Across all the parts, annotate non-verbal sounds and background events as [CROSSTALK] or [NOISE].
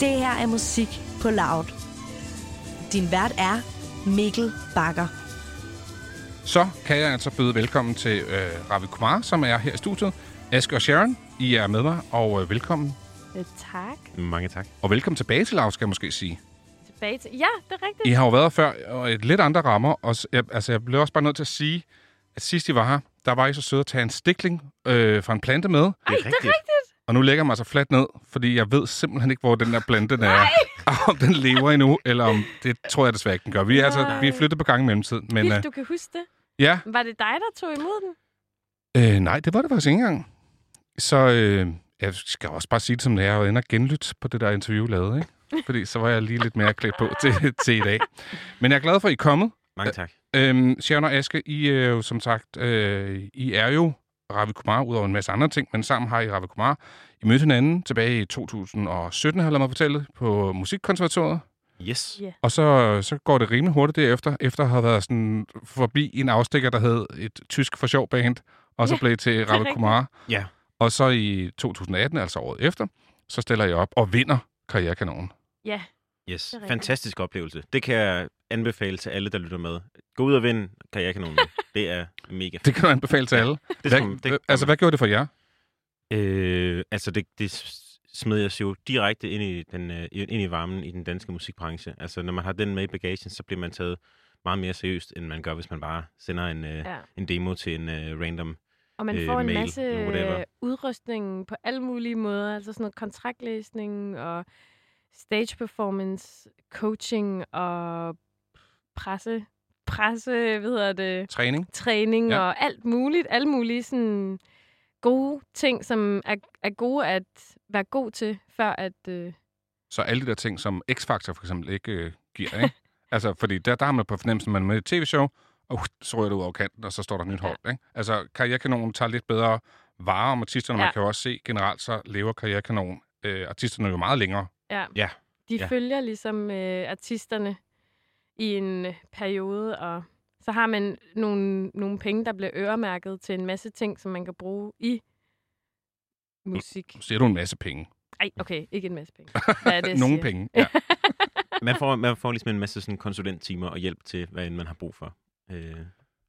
Det her er musik på Loud. Din vært er Mikkel Bakker. Så kan jeg altså byde velkommen til øh, Ravi Kumar, som er her i studiet. Aske og Sharon, I er med mig, og øh, velkommen. Øh, tak. Mange tak. Og velkommen tilbage til Lav, skal jeg måske sige. Tilbage til... Ja, det er rigtigt. I har jo været før, og et lidt andre rammer. Og, jeg, altså, jeg blev også bare nødt til at sige, at sidst I var her, der var I så søde at tage en stikling øh, fra en plante med. Ej, det er rigtigt. Og nu lægger jeg mig så fladt ned, fordi jeg ved simpelthen ikke, hvor den der plante den er. [LAUGHS] om den lever endnu, eller om... Det tror jeg desværre ikke, den gør. Vi er, altså, vi er flyttet på gang i mellemtiden. Men Vildt, øh, du kan huske det. ja, Var det dig, der tog imod den? øh, nej, det var det faktisk ikke engang. Så øh, jeg skal også bare sige det, som det er, og ender genlyt på det der interview, vi lavede, ikke? [LAUGHS] Fordi så var jeg lige lidt mere klædt på til, til i dag. Men jeg er glad for, at I er kommet. Mange tak. Øhm, Sharon og Aske, I er jo som sagt, øh, I er jo Ravi Kumar, udover en masse andre ting, men sammen har I Ravi Kumar. I mødte hinanden tilbage i 2017, har jeg mig fortælle, på Musikkonservatoriet. Yes. Ja. Og så, så går det rimelig hurtigt derefter, efter at have været sådan forbi en afstikker, der hed et tysk for sjov band, og så Ja, blev til Ravi. Kumar. Ja. Og så i 2018, altså året efter, så stiller jeg op og vinder Karrierekanonen. Ja. Yes. Det. Fantastisk oplevelse. Det kan jeg anbefale til alle, der lytter med. Gå ud og vind karrierekanonen. [LAUGHS] det er mega fedt. Det kan du anbefale til alle. Det Hvad, skal, man- det, altså, hvad gjorde det for jer? Øh, altså, det, det smed os jo direkte ind i, den, øh, ind i varmen i den danske musikbranche. Altså, når man har den med i bagagen, så bliver man taget meget mere seriøst, end man gør, hvis man bare sender en, øh, ja. en demo til en øh, random. Og man øh, får en mail, masse whatever. øh, udrustning på alle mulige måder. Altså sådan noget kontraktlæsning og stage performance, coaching og presse, presse, hvad hedder det, Træning? træning Ja. og alt muligt. Alle mulige sådan gode ting, som er, er gode at være god til, før at... Øh, Så alle de der ting, som X-Factor for eksempel ikke øh, giver, ikke? [LAUGHS] altså, fordi der, der har man på fornemmelsen, at man er med i et tv-show, og uh, så ryger det ud over kanten, og så står der nyt Ja. hold, ikke? Altså, Karrierekanonen tager lidt bedre vare om artisterne. Man Ja. kan jo også se generelt, så lever Karrierekanonen øh, artisterne jo meget længere. Ja. Ja. De Ja. følger ligesom øh, artisterne i en øh, periode, og så har man nogle, nogle penge, der bliver øremærket til en masse ting, som man kan bruge i musik. Nu siger du en masse penge. Ej, okay, ikke en masse penge. [LAUGHS] Hvad er det, jeg Nogle siger? penge, ja. [LAUGHS] Man får, man får ligesom en masse sådan konsulenttimer og hjælp til, hvad end man har brug for øh,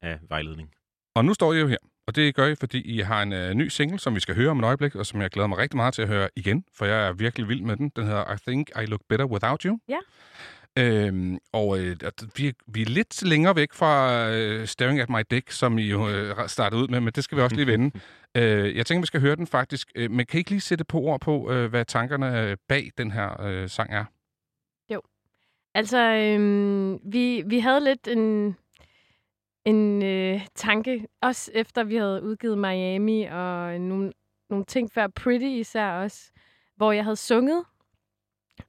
af vejledning. Og nu står I jo her, og det gør I, fordi I har en øh, ny single, som vi skal høre om et øjeblik, og som jeg glæder mig rigtig meget til at høre igen, for jeg er virkelig vild med den. Den hedder I Think I Look Better Without You. Ja. Øhm, og øh, vi, er- vi er lidt længere væk fra øh, Staring at My Dick, som I jo øh, startede ud med, men det skal vi også lige vende. [LAUGHS] øh, jeg tænker, vi skal høre den faktisk, øh, men kan I ikke lige sætte på ord på, øh, hvad tankerne øh, bag den her øh, sang er? Altså, øhm, vi, vi havde lidt en, en øh, tanke, også efter vi havde udgivet Miami og nogle, nogle ting før Pretty især også, hvor jeg havde sunget,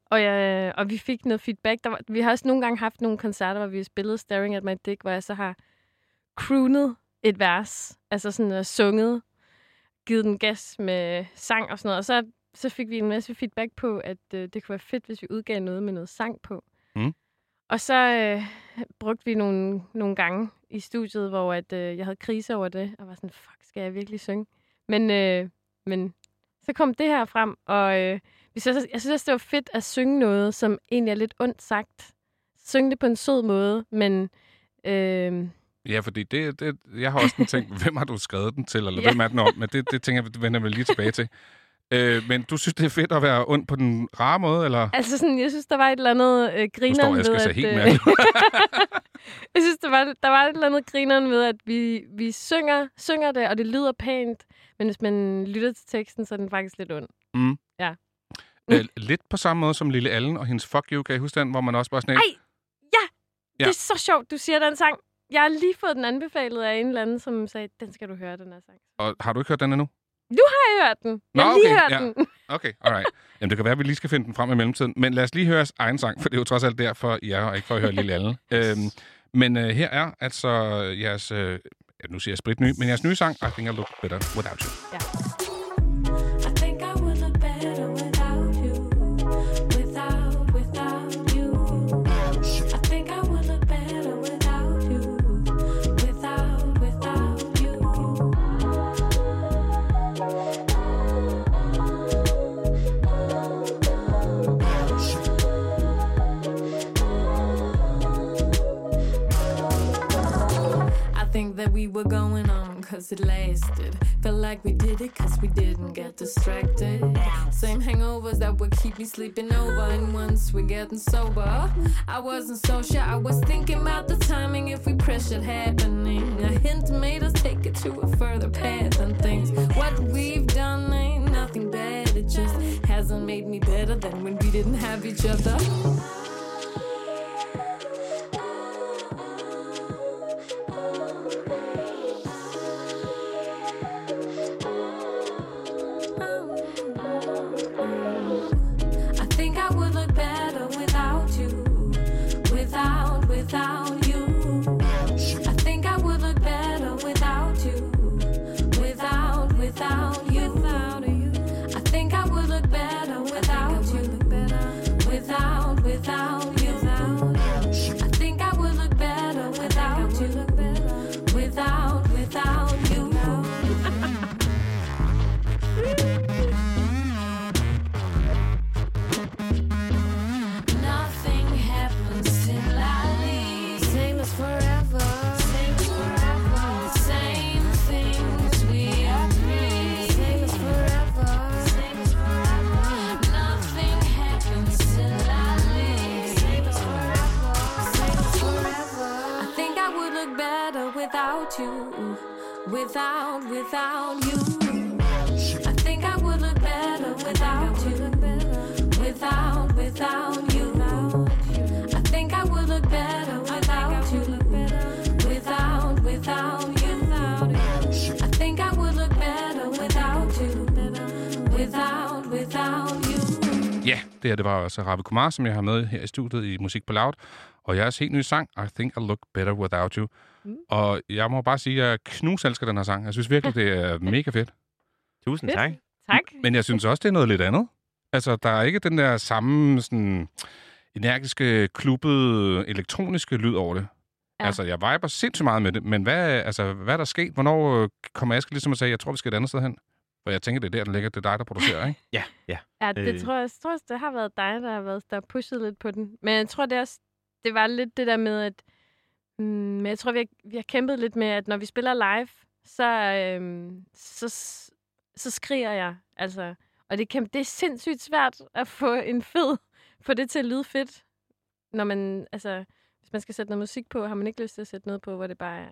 og, jeg, og vi fik noget feedback. Der var, vi har også nogle gange haft nogle koncerter, hvor vi har spillet Staring at My Dick, hvor jeg så har croonet et vers, altså sådan og sunget, givet den gas med sang og sådan noget, og så, så fik vi en masse feedback på, at øh, det kunne være fedt, hvis vi udgav noget med noget sang på. Og så øh, brugte vi nogle, nogle gange i studiet, hvor at, øh, jeg havde krise over det, og var sådan, fuck, skal jeg virkelig synge? Men, øh, men så kom det her frem, og øh, vi synes, jeg synes også, det var fedt at synge noget, som egentlig er lidt ondt sagt. Synge det på en sød måde, men øh, Ja, fordi det, det, jeg har også tænkt, [LAUGHS] hvem har du skrevet den til, eller Ja. hvem er den om? Men det, det tænker jeg, vender vi lige tilbage til. Øh, men du synes, det er fedt at være ond på den rare måde, eller? altså sådan, jeg synes, der var et eller andet øh, ved, skal se at... helt øh, mærkeligt. [LAUGHS] jeg synes, der var, der var et eller andet grineren ved, at vi, vi synger, synger det, og det lyder pænt, men hvis man lytter til teksten, så er den faktisk lidt ond. øh, lidt på samme måde som Lille Allen og hendes Fuck You, kan I huske den, hvor man også bare sådan... Ej, Ja. Det er så sjovt, du siger den sang. Jeg har lige fået den anbefalet af en eller anden, som sagde, den skal du høre, den her sang. Og har du ikke hørt den endnu? Jeg har hørt den. Jeg Nå, har lige okay, hørt ja. den. [LAUGHS] Okay, alright. Jamen, det kan være, at vi lige skal finde den frem i mellemtiden. Men lad os lige høre jeres egen sang, for det er jo trods alt derfor, I er her, og ikke for at høre Lille Allen. [LAUGHS] øhm, men øh, her er altså jeres... Øh, ja, nu siger jeg sprit ny, men jeres nye sang, I Think I Look Better Without You. I were going on cause it lasted. Felt like we did it cause we didn't get distracted. Same hangovers that would keep me sleeping over. And once we're getting sober, I wasn't so sure. I was thinking about the timing if we pressured happening. A hint made us take it to a further path and things. What we've done ain't nothing bad. It just hasn't made me better than when we didn't have each other. Without, without you. Without, without you. I think I would look better without you. Without, without you. I think I would look better without you. Without, without you. I think I would look better without you. Without, without you. Ja, det her det var også Ravi Kumar, som jeg har med her i studiet i Musik på Loud. Og jeres helt nye sang, I Think I Look Better Without You. Mm. Og jeg må bare sige, at jeg knuselsker den her sang. Jeg synes virkelig, det er [LAUGHS] mega fedt. Tusind Fedt. tak. Tak. Men jeg synes også, det er noget lidt andet. Altså, der er ikke den der samme sådan, energiske, klubbede, elektroniske lyd over det. Ja. Altså, jeg viber sindssygt meget med det, men hvad, altså, hvad er der sket? Hvornår øh, kommer Aske ligesom at sige, jeg tror, vi skal et andet sted hen? For jeg tænker, det er der, den ligger. Det er dig, der producerer, ikke? Ja, ja. Ja, det Øh. tror jeg, tror, det har været dig, der har været der har pushet lidt på den. Men jeg tror, det, er også, det var lidt det der med, at mm, men jeg tror, vi har, vi har kæmpet lidt med, at når vi spiller live, så, øhm, så, så skriger jeg. Altså, og det, kan, det er sindssygt svært at få en fed, få det til at lyde fedt. Når man, altså, hvis man skal sætte noget musik på, har man ikke lyst til at sætte noget på, hvor det bare er...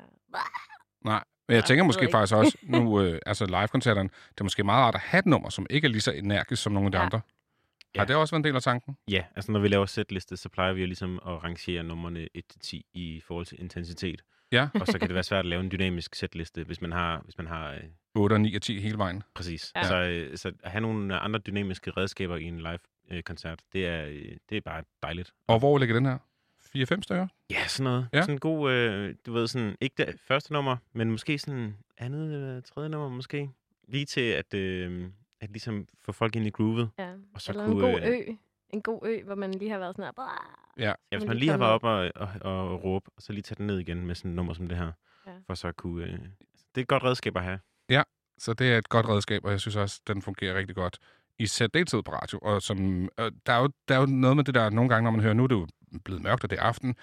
Nej. Men jeg tænker jeg måske ikke. faktisk også, nu, [LAUGHS] øh, altså live-koncerterne, det er måske meget rart at have et nummer, som ikke er lige så energisk som nogle af de Ja. andre. Ja. Har det også været en del af tanken? Ja, altså når vi laver sætliste, så plejer vi jo ligesom at rangere numrene 1-10 i forhold til intensitet. Ja. Og så kan det være svært at lave en dynamisk sætliste, hvis man har, hvis man har øh, 8, 9 og 10 hele vejen. præcis. Ja. Så, øh, så at have nogle andre dynamiske redskaber i en live-koncert, det, er, øh, det er bare dejligt. Og hvor ligger den her? 4-5 stykker? Ja, sådan noget. Ja. Ja. Sådan en god, øh, du ved, sådan, ikke det første nummer, men måske sådan andet eller tredje nummer måske. Lige til at, øh, at ligesom få folk ind i groovet. Ja. Og så Eller kunne, en god øh, ø. En god ø, hvor man lige har været sådan her... Ja. Ja, hvis man lige har været op og, og, og råbe, og så lige tage den ned igen med sådan et nummer som det her. Ja. For så at kunne... Øh, det er et godt redskab at have. Så det er et godt redskab, og jeg synes også, den fungerer rigtig godt. I særdeleshed på radio. Og som, øh, der, er jo, der er jo noget med det der, nogle gange, når man hører, nu er det jo blevet mørkt, og det er aften,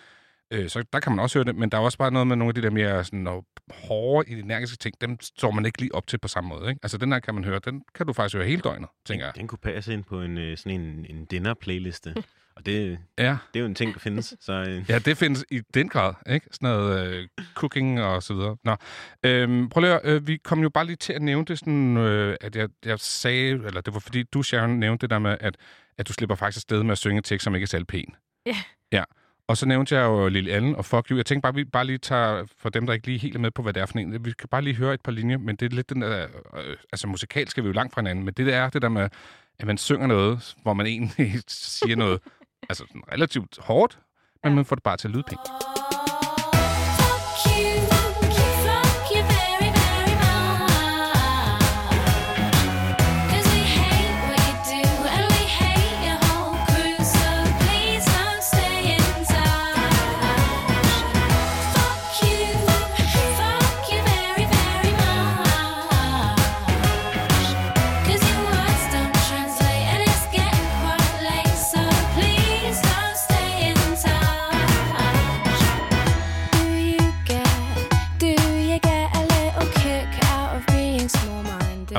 øh, så der kan man også høre det, men der er også bare noget med nogle af de der mere sådan, og hårde, energiske ting, dem står man ikke lige op til på samme måde. Ikke? Altså den her kan man høre, den kan du faktisk høre hele døgnet, tænker jeg. Den kunne passe ind på en, øh, sådan en, en dinner-playliste. [LAUGHS] og det, Ja, det er jo en ting, der findes. Så øh, Ja, det findes i den grad, ikke? Sådan noget øh, cooking og så videre. Nå, øhm, prøv lige at, øh, vi kom jo bare lige til at nævne det sådan, øh, at jeg, jeg sagde, eller det var fordi du, Sharon, nævnte det der med, at, at du slipper faktisk sted med at synge tekst, som ikke er særlig pæn. Ja. Ja, og så nævnte jeg jo Lille Allen og Fuck You. Jeg tænkte bare, vi bare lige tager, for dem, der ikke lige helt er med på, hvad det er for en, vi kan bare lige høre et par linjer, men det er lidt den der, øh, altså musikalt skal vi jo langt fra hinanden, men det der er det der med, at man synger noget, hvor man egentlig [LAUGHS] siger noget, altså relativt hårdt, men man får det bare til at lyde pænt.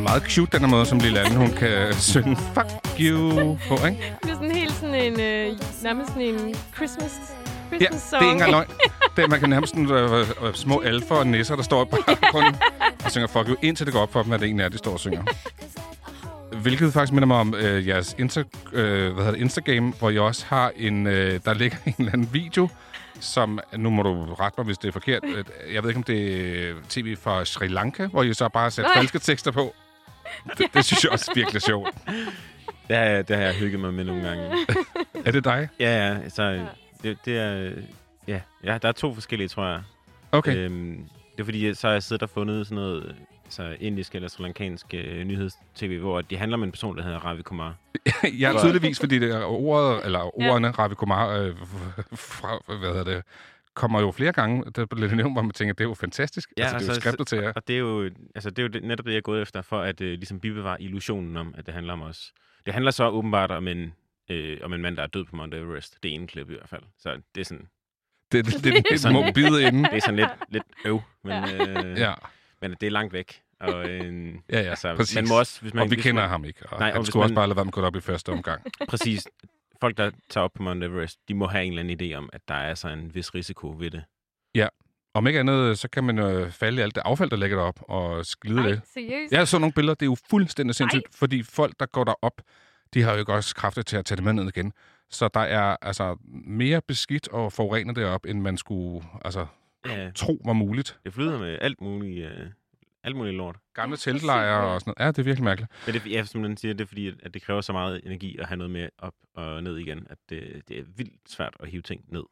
Meget cute, den her måde, som lille anden, hun kan synge fuck you på, ikke? Det er sådan helt sådan en, øh, nærmest sådan en Christmas, Ja, Christmas det song. er ikke engang løgn. [LAUGHS] Det er, man kan nærmest sådan, øh, øh, små alfer og nisser, der står i baggrunden og synger fuck you, indtil det går op for dem, at det egentlig er, de står og synger. Hvilket faktisk minder mig om øh, jeres Insta, øh, hvad hedder det, Instagram, hvor I også har en, øh, der ligger en eller anden video, som, nu må du rette mig, hvis det er forkert. Øh, Jeg ved ikke, om det er tv fra Sri Lanka, hvor I så bare har sat falske tekster på. [LAUGHS] Det, det synes jeg også er virkelig sjovt. Det har, jeg, det har jeg hygget mig med nogle gange. [LAUGHS] Er det dig? Ja, ja. Så det, det er... Ja, ja, der er to forskellige, tror jeg. Okay. Øhm, det er fordi, så har jeg siddet og fundet sådan noget så indisk eller sri lankansk øh, nyheds-tv, hvor de handler om en person, der hedder Ravi Kumar. [LAUGHS] Jeg er tydeligvis, fordi det er ordet, eller ordene, ja. Ravi Kumar, øh, fra, hvad hedder det, kommer jo flere gange. Der bliver det nævnt, hvor man tænker, det er jo fantastisk. Ja, altså, det er jo skriptet til jer. Og det er jo, altså, det er jo det, netop det, jeg er gået efter, for at øh, ligesom bibevare illusionen om, at det handler om os. Det handler så åbenbart om en, øh, om en mand, der er død på Mount Everest. Det ene klip i hvert fald. Så det er sådan, Det, det, det, det, det må bide inden. [LAUGHS] det er sådan lidt, lidt øv, men, øh, Ja, men det er langt væk. Og, øh, ja, ja altså, præcis. man må også, hvis man, og vi hvis kender man, ham ikke. Og Nej, og han hvis skulle også man- bare lade være med at gå op i første omgang. Præcis. Folk, der tager op på Mount Everest, de må have en eller anden idé om, at der er så en vis risiko ved det. Om ikke andet, så kan man øh, falde i alt det affald, der ligger derop og skide Ej, det. seriøst? Jeg så nogle billeder, det er jo fuldstændig sindssygt, fordi folk, der går derop, de har jo ikke også kræfter til at tage det med ned igen. Så der er altså mere beskidt og forurenet deroppe, end man skulle altså, Ja, tro var muligt. det flyder med alt muligt, øh, alt muligt lort. Gamle teltlejre og sådan noget. Ja, det er virkelig mærkeligt. Men det, ja, som den siger, det er fordi, at det kræver så meget energi at have noget med op og ned igen, at det, det er vildt svært at hive ting ned.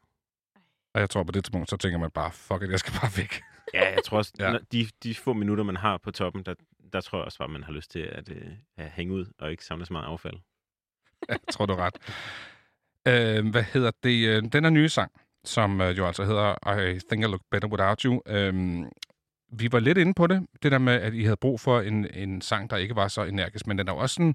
Og jeg tror på det tidspunkt, så tænker man bare, fuck it, jeg skal bare væk. Ja, jeg tror også, [LAUGHS] Ja. ja. de, de få minutter, man har på toppen, der, der tror jeg også bare, man har lyst til at, øh, at hænge ud og ikke samle så meget affald. [LAUGHS] Jeg tror, du ret. Øh, hvad hedder det? Øh, Den her nye sang, som øh, jo altså hedder I Think I Look Better Without You. Øh, vi var lidt inde på det, det der med, at I havde brug for en, en sang, der ikke var så energisk, men den er også sådan,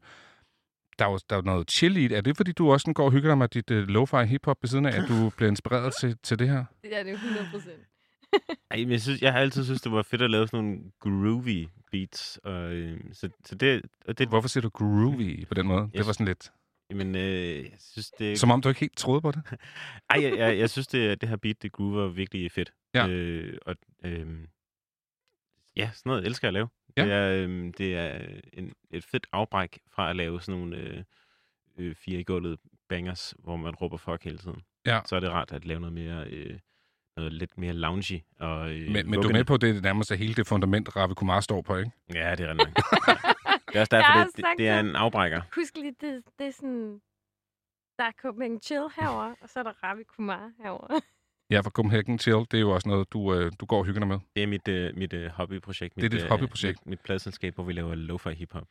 der er jo, der er noget chill i det. Er det, fordi du også sådan går og hygger dig med dit uh, lo-fi hip-hop ved siden af, at du [LAUGHS] bliver inspireret til, til det her? Ja, det er 100 procent. [LAUGHS] Ej, men jeg, synes, jeg har altid synes det var fedt at lave sådan nogle groovy beats. Og, øh, så, så det, og det, Hvorfor siger du groovy på den måde? Det Yes. var sådan lidt, Jamen, øh, jeg synes, det... som om du ikke helt troede på det. [LAUGHS] Ej, jeg, jeg, jeg synes, det, det her beat, det groover virkelig fedt. Ja. Øh, og, øh, ja, sådan noget elsker jeg at lave. Ja. Det er, øh, det er en, et fedt afbræk fra at lave sådan nogle øh, øh, fire i gulvet bangers, hvor man råber fuck hele tiden. Ja. Så er det rart at lave noget mere... Øh, noget lidt mere loungy. Og, øh, Men, men du er med på, at det er det nærmeste hele det fundament, Ravi Kumar står på, ikke? Ja, det er rigtig nok. [LAUGHS] det er også derfor, det, det, det er en afbrækker. Husk lige, det, det er sådan... Der er Copenhagen Chill herover, og så er der Ravi Kumar herover. Ja, for Copenhagen Chill, det er jo også noget, du, øh, du går og hygger dig med. Det er mit, øh, mit øh, hobbyprojekt. Det er mit, dit øh, hobbyprojekt. Mit, mit pladselskab, hvor vi laver lo-fi hiphop.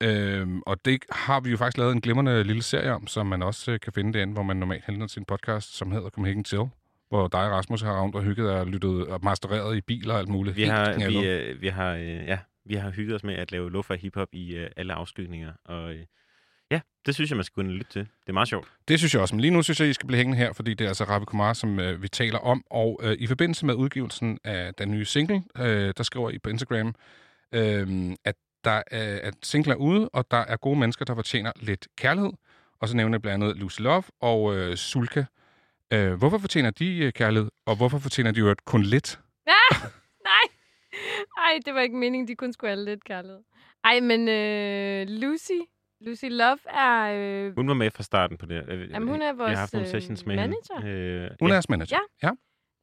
Øhm, og det har vi jo faktisk lavet en glimrende lille serie om, som man også øh, kan finde derinde, hvor man normalt henter sin podcast, som hedder Copenhagen Chill, hvor dig og Rasmus har rundt og hygget og lyttet og mastereret i biler og alt muligt. Vi har, vi, øh, vi har, øh, ja, vi har hygget os med at lave lo-fi hiphop i øh, alle afskygninger. Og øh, ja, det synes jeg, man skal og lytte til. Det er meget sjovt. Det synes jeg også, men lige nu synes jeg, I skal blive hængende her, fordi det er altså Ravi Kumar, som øh, vi taler om. Og øh, i forbindelse med udgivelsen af den nye single, øh, der skriver I på Instagram, øh, at, der er, at singlen er ude, og der er gode mennesker, der fortjener lidt kærlighed. Og så nævner jeg blandt andet Lucy Love og øh, Sulka. Øh, hvorfor fortjener de øh, kærlighed, og hvorfor fortjener de jo kun lidt? [LAUGHS] Nej! Ej, det var ikke meningen, de kun skulle have lidt kærlighed. Ej, men øh, Lucy, Lucy Love er... Øh, Hun var med fra starten på det. Øh, Jamen, hun er Vi har vores, haft nogle øh, sessions med manager. hende. Øh, Hun er jeres manager. Ja.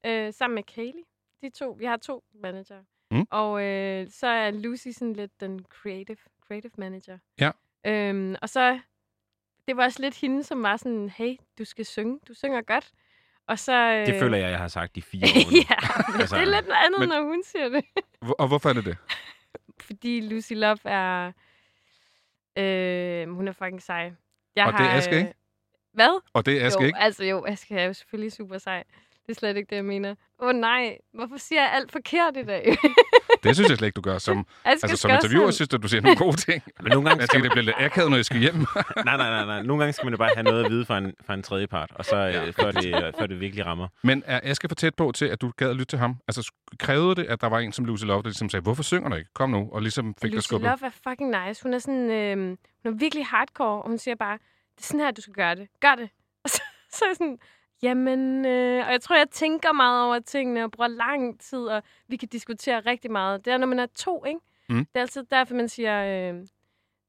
ja. øh, sammen med Kaylee. De to. Vi har to manager. Mm. Og øh, så er Lucy sådan lidt den creative, creative manager. Ja. Øhm, og så, det var også lidt hende, som var sådan, hey, du skal synge. Du synger godt. Og så... Øh, Det føler jeg, jeg har sagt i fire [LAUGHS] år ja, Altså, det er lidt noget andet, men- når hun siger det. Og hvorfor er det det? [LAUGHS] Fordi Lucy Love er... Øh, hun er fucking sej. Jeg Og det er Aske, øh, ikke? Hvad? Og det er Aske jo, ikke? altså jo, Aske er jo selvfølgelig super sej. Det er slet ikke det, jeg mener. Åh oh, nej, hvorfor siger jeg alt forkert i dag? Det synes jeg slet ikke, du gør. Som, [LAUGHS] altså, som interviewer synes jeg, du siger nogle gode ting. Men nogle gange Jeg skal tænker, det bliver lidt akavet, når jeg skal hjem. [LAUGHS] nej, nej, nej, nej. Nogle gange skal man jo bare have noget at vide fra en, fra en tredje part, og så Ja. ja. før, det, øh, før det virkelig rammer. Men er Aske for tæt på til, at du gad at lytte til ham? Altså, krævede det, at der var en som Lucy Love, der ligesom sagde, hvorfor synger du ikke? Kom nu, og ligesom fik dig Lucy skubbet. Love er fucking nice. Hun er sådan, øh, hun er virkelig hardcore, og hun siger bare, det er sådan her, du skal gøre det. Gør det. [LAUGHS] Og så, så er jeg sådan, jamen, øh, og jeg tror, jeg tænker meget over tingene, og bruger lang tid, og vi kan diskutere rigtig meget. Det er, når man er to, ikke? Mm. Det er altid derfor, man siger, øh,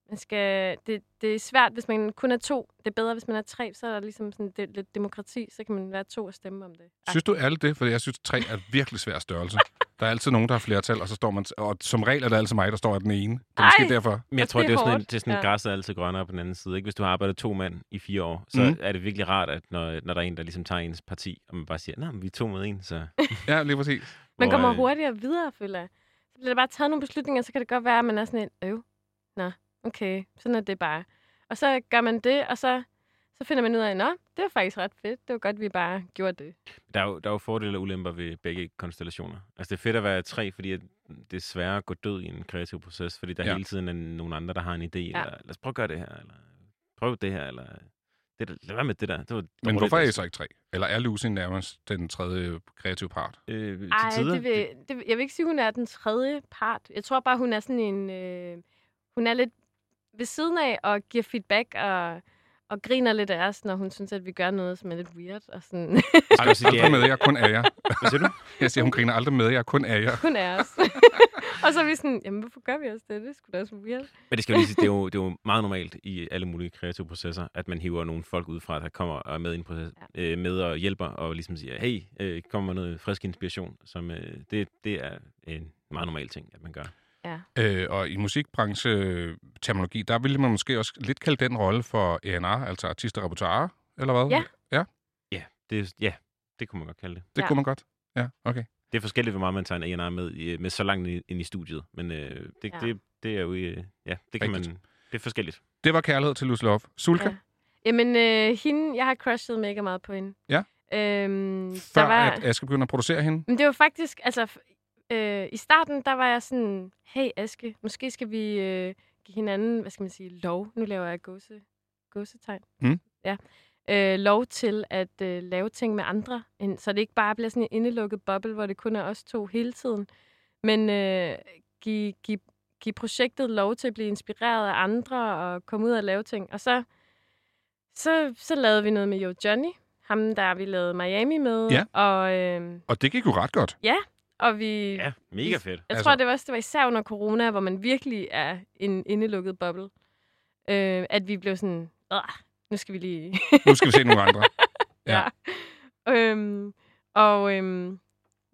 man skal, det, det er svært, hvis man kun er to. Det er bedre, hvis man er tre, så er der ligesom sådan det, lidt demokrati, så kan man være to og stemme om det. Synes du ærligt det? For jeg synes, tre er virkelig svær størrelse. Der er altid nogen, der har flertal, og så står man... Og som regel er det altid mig, der står af den ene. Det er Ej! måske derfor. Men jeg tror, det det er er, sådan, en, det er sådan, Ja. græsset er altid grønnere på den anden side. Ikke? Hvis du har arbejdet to mand i fire år, så mm. er det virkelig rart, at når, når der er en, der ligesom tager ens parti, og man bare siger, nej, vi er to mod en, så... [LAUGHS] Ja, lige præcis. Man kommer øh, hurtigere videre, føler jeg. Så bliver der bare taget nogle beslutninger, så kan det godt være, at man er sådan en, øv, nå, okay, sådan er det bare. Og så gør man det, og så, så finder man ud af, nå, det var faktisk ret fedt. Det var godt, vi bare gjorde det. Der er, jo, der er jo fordele og ulemper ved begge konstellationer. Altså, det er fedt at være tre, fordi at det er sværere at gå død i en kreativ proces, fordi der Ja. hele tiden er nogle andre, der har en idé. Ja. Eller, lad os prøve at gøre det her, eller prøv det her, eller det der, lad være med det der. Det var Men hvorfor er I så ikke tre? Eller er Lucy nærmest den tredje kreative part? Øh, til Ej, tider. det vil, det, jeg vil ikke sige, hun er den tredje part. Jeg tror bare, hun er sådan en... Øh, hun er lidt ved siden af og giver feedback og, og griner lidt af os, når hun synes, at vi gør noget, som er lidt weird. Og sådan. Ej, jeg sige, det Aldrig med, er, jeg er kun af jer. hvad siger du? Jeg siger, hun griner aldrig med, jeg er kun af jer. hun er os. og så er vi sådan, jamen hvorfor gør vi også det? Det er sgu da også weird. Men det skal jo lige sige, det er, jo, det er jo meget normalt i alle mulige kreative processer, at man hiver nogle folk ud fra, der kommer og er med i en proces, ja. øh, med og hjælper, og ligesom siger, hey, øh, kommer med noget frisk inspiration, som øh, det, det er en meget normal ting, at man gør. Ja. Øh, og i musikbranche-terminologi, der ville man måske også lidt kalde den rolle for A&R, altså artist og repertoire, eller hvad? Ja. Ja, Ja, det, er- ja, det kunne man godt kalde det. det Ja. kunne man godt. Ja, okay. Det er forskelligt, hvor meget man tager en A&R med, i- med så langt ind i studiet, men øh, det, Ja. det, det er jo, øh, ja, det kan Rigtigt. man, det er forskelligt. Det var kærlighed til Lucy Love. Sulka, Ja. Jamen, øh, hende, jeg har crushet mega meget på hende. Ja. Øhm, før der var, at Aske begyndte at producere hende. Men det var faktisk, altså, øh, i starten, der var jeg sådan, hey Aske, måske skal vi øh, give hinanden, hvad skal man sige, lov. Nu laver jeg gåse, gåsetegn. Mm. Ja. Øh, lov til at øh, lave ting med andre, end, så det ikke bare bliver sådan en indelukket boble, hvor det kun er os to hele tiden. Men øh, give, give, give projektet lov til at blive inspireret af andre og komme ud og lave ting. Og så, så, så lavede vi noget med Jo Johnny, ham der vi lavede Miami med. Ja. Og, øh, Og det gik jo ret godt. Og vi... Ja, mega fedt. Jeg Altså- tror, det var også det var især under corona, hvor man virkelig er en indelukket boble. Øh, at vi blev sådan, "Åh, nu skal vi lige... Nu skal vi se nogle andre. [LAUGHS] Ja. øhm, og øhm,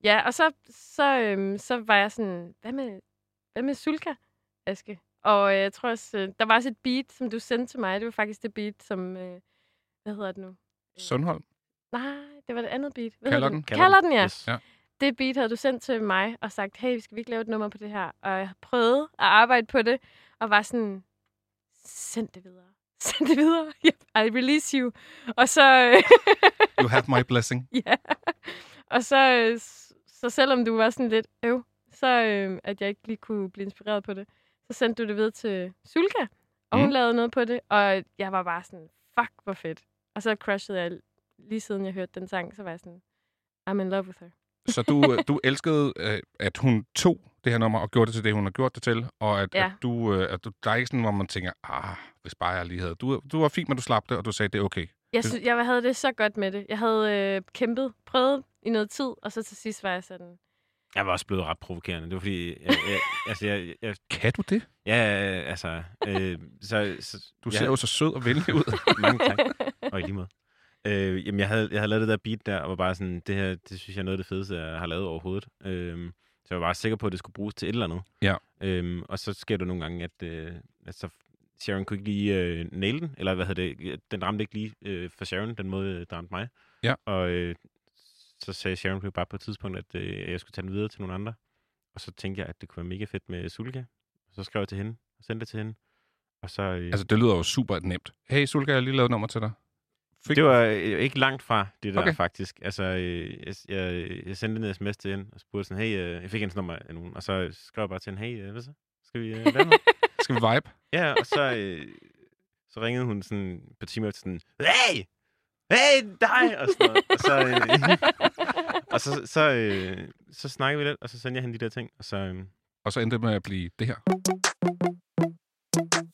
ja, og så, så, øhm, så var jeg sådan, hvad med, hvad med Sulka, Aske? Og øh, jeg tror også, øh, der var også et beat, som du sendte til mig. Det var faktisk det beat, som... Øh, hvad hedder det nu? Sundholm. Nej, det var det andet beat. Hvad Kalder den? Kalder, Kalder den, ja. Yes. Ja. Det beat havde du sendt til mig og sagt, hey, vi skal vi ikke lave et nummer på det her? Og jeg prøvede at arbejde på det, og var sådan, send det videre. [LAUGHS] Send det videre. Yep, I release you. Og så... You have my blessing. [LAUGHS] ja. Og så, så selvom du var sådan lidt øv, så øh, at jeg ikke lige kunne blive inspireret på det, så sendte du det videre til Sulka, og hun Mm. lavede noget på det, og jeg var bare sådan, fuck, hvor fedt. Og så crushede jeg lige siden jeg hørte den sang, så var jeg sådan, I'm in love with her. Så du, øh, du elskede, øh, at hun tog det her nummer og gjorde det til det, hun har gjort det til, og at, Ja. at du, øh, at du, der er ikke sådan, hvor man tænker, ah, hvis bare jeg lige havde. Du, du var fint, men du slap det, og du sagde, det er okay. Jeg, synes, jeg havde det så godt med det. Jeg havde øh, kæmpet, prøvet i noget tid, og så til sidst var jeg sådan, Jeg var også blevet ret provokerende. Det var fordi, jeg, jeg, altså, jeg, jeg, Kan du det? ja, altså, øh, så, så Du jeg- ser jo så sød og venlig ud. [LAUGHS] Mange tak. Og i lige måde. Øh, jamen, jeg havde, jeg havde lavet det der beat der, og var bare sådan, det her, det synes jeg er noget af det fedeste, jeg har lavet overhovedet. Øh, så jeg var bare sikker på, at det skulle bruges til et eller andet. Ja. Øh, og så sker det nogle gange, at, øh, at så Sharon kunne ikke lige øh, nail den, eller hvad hedder det, den ramte ikke lige øh, for Sharon, den måde, øh, der ramte mig. Ja. Og øh, så sagde Sharon bare på et tidspunkt, at øh, jeg skulle tage den videre til nogle andre. Og så tænkte jeg, at det kunne være mega fedt med Sulka. Så skrev jeg til hende, og sendte det til hende. Og så, øh, altså, det lyder jo super nemt. Hey, Sulka, jeg har lige lavet et nummer til dig. Fik... Det var øh, ikke langt fra det der, Okay. faktisk. Altså, øh, jeg, jeg, jeg sendte en sms til hende og spurgte sådan, hey, øh, jeg fik hendes nummer af nogen, og så skrev jeg bare til hende, hey, øh, hvad så? Skal vi øh, være med? [LAUGHS] Skal vi vibe? Ja, og så, øh, så ringede hun sådan et par timer efter sådan, hey! Hey, dig! Og, sådan noget. og så, øh, [LAUGHS] og så, så, øh, så snakkede vi lidt, og så sendte jeg hende de der ting, og så... Øh, Og så endte det med at blive det her.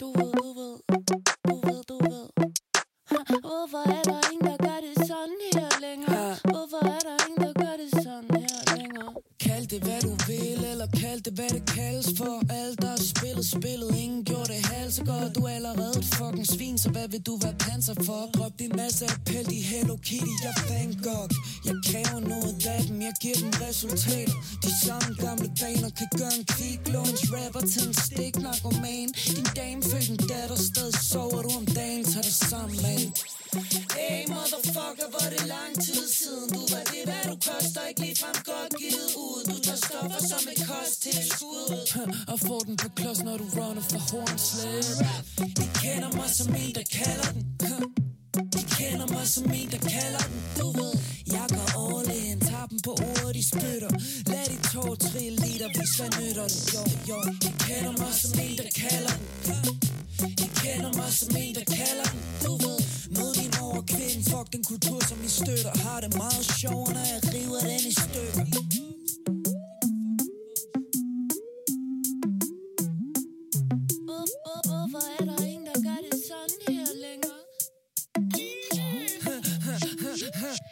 Du ved, du ved, du ved, du ved. Hvorfor er der ingen, der gør det sådan her længere? Hvorfor er der ingen, der gør det sådan her længere? Kald det hvad du vil, eller kald det hvad det kaldes for Alt der er spillet, spillet, ingen gjorde det halv så godt Du er allerede et fucking svin, så hvad vil du være panser for? Drop din masse appel, i Hello Kitty, jeg fan Gogh Jeg kræver noget af dem, jeg giver dem resultater De samme gamle baner kan gøre en kvick Låns rapper til en stik narkoman Din dame født en datter, stadig sover du om dagen, tag dig sammen, man Hey motherfucker, hvor det lang tid siden? Du var det, hvad du koster, ikke lige frem godt givet ud. Du tager stoffer som et kosttilskud. [LAUGHS] Og får den på klods, når du runner for hornslæb De kender mig som en, der kalder den. De kender mig som en, der kalder den. Du ved, jeg går all in. Tager dem på ordet, de spytter. Lad de tår trille liter, hvis hvad nytter det? Jo, jo, de kender mig som en, der kalder den. De kender mig som en, der kalder den. Du ved, Fuck den kultur, som I støtter. Har det meget sjovere, når jeg river den i stykker. Hvor- hvor- Hvorfor er der ingen, der gør det sådan her længere?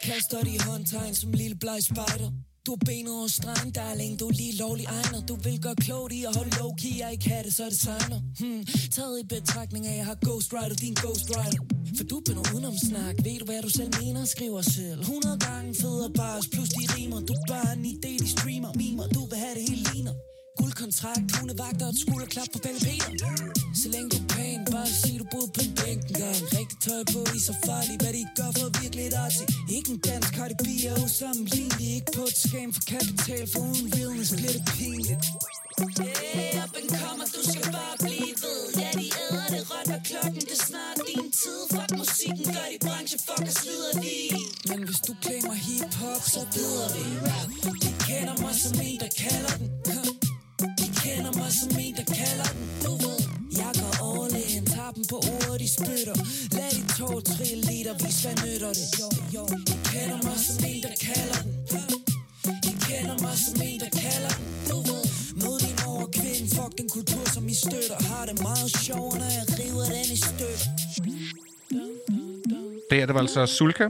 Kaster de håndtegn som lille bleg spejder. Du har benet over stregen, darling, du er lige lovlig egner Du vil gøre klogt i at holde low-key, jeg ikke have det, så det tegner hmm. Taget i betragtning af, at jeg har Ghost Rider, din Ghost Rider for du er noget udenom snak, ved du hvad du selv mener, skriver selv. 100 gange federe bars, plus de rimer. Du er bare en idé, de streamer, mimer, du vil have det hele ligner. Guldkontrakt, hundevagter og et skulderklap på Pelle Peter. Så længe du er pæn, bare sig du boede på en bænk engang. Rigtig tøj på, I så farlige, hvad de gør for virkelig et artig Ikke en dansk Cardi B er usammenlignelig. Ikke på et skam for kapital, for uden realness bliver det pinligt. Yeah, up and kommer, du skal de branche, fuck og slider de Men hvis du klemmer hip-hop, så bider vi De kender mig som en, der kalder den. De kender mig som en, der kalder den. Du ved, jeg går all in. Tager dem på ordet, de spytter. Lad de tår trille liter, vis hvad nytter det? Jo, jo, de kender mig som en, der kalder den. De kender mig som en, der kalder den. Du ved, mød din overkvinde Fuck den kultur, som I støtter. Har det meget sjovere, når jeg river den i stykker Det er det var altså Sulka.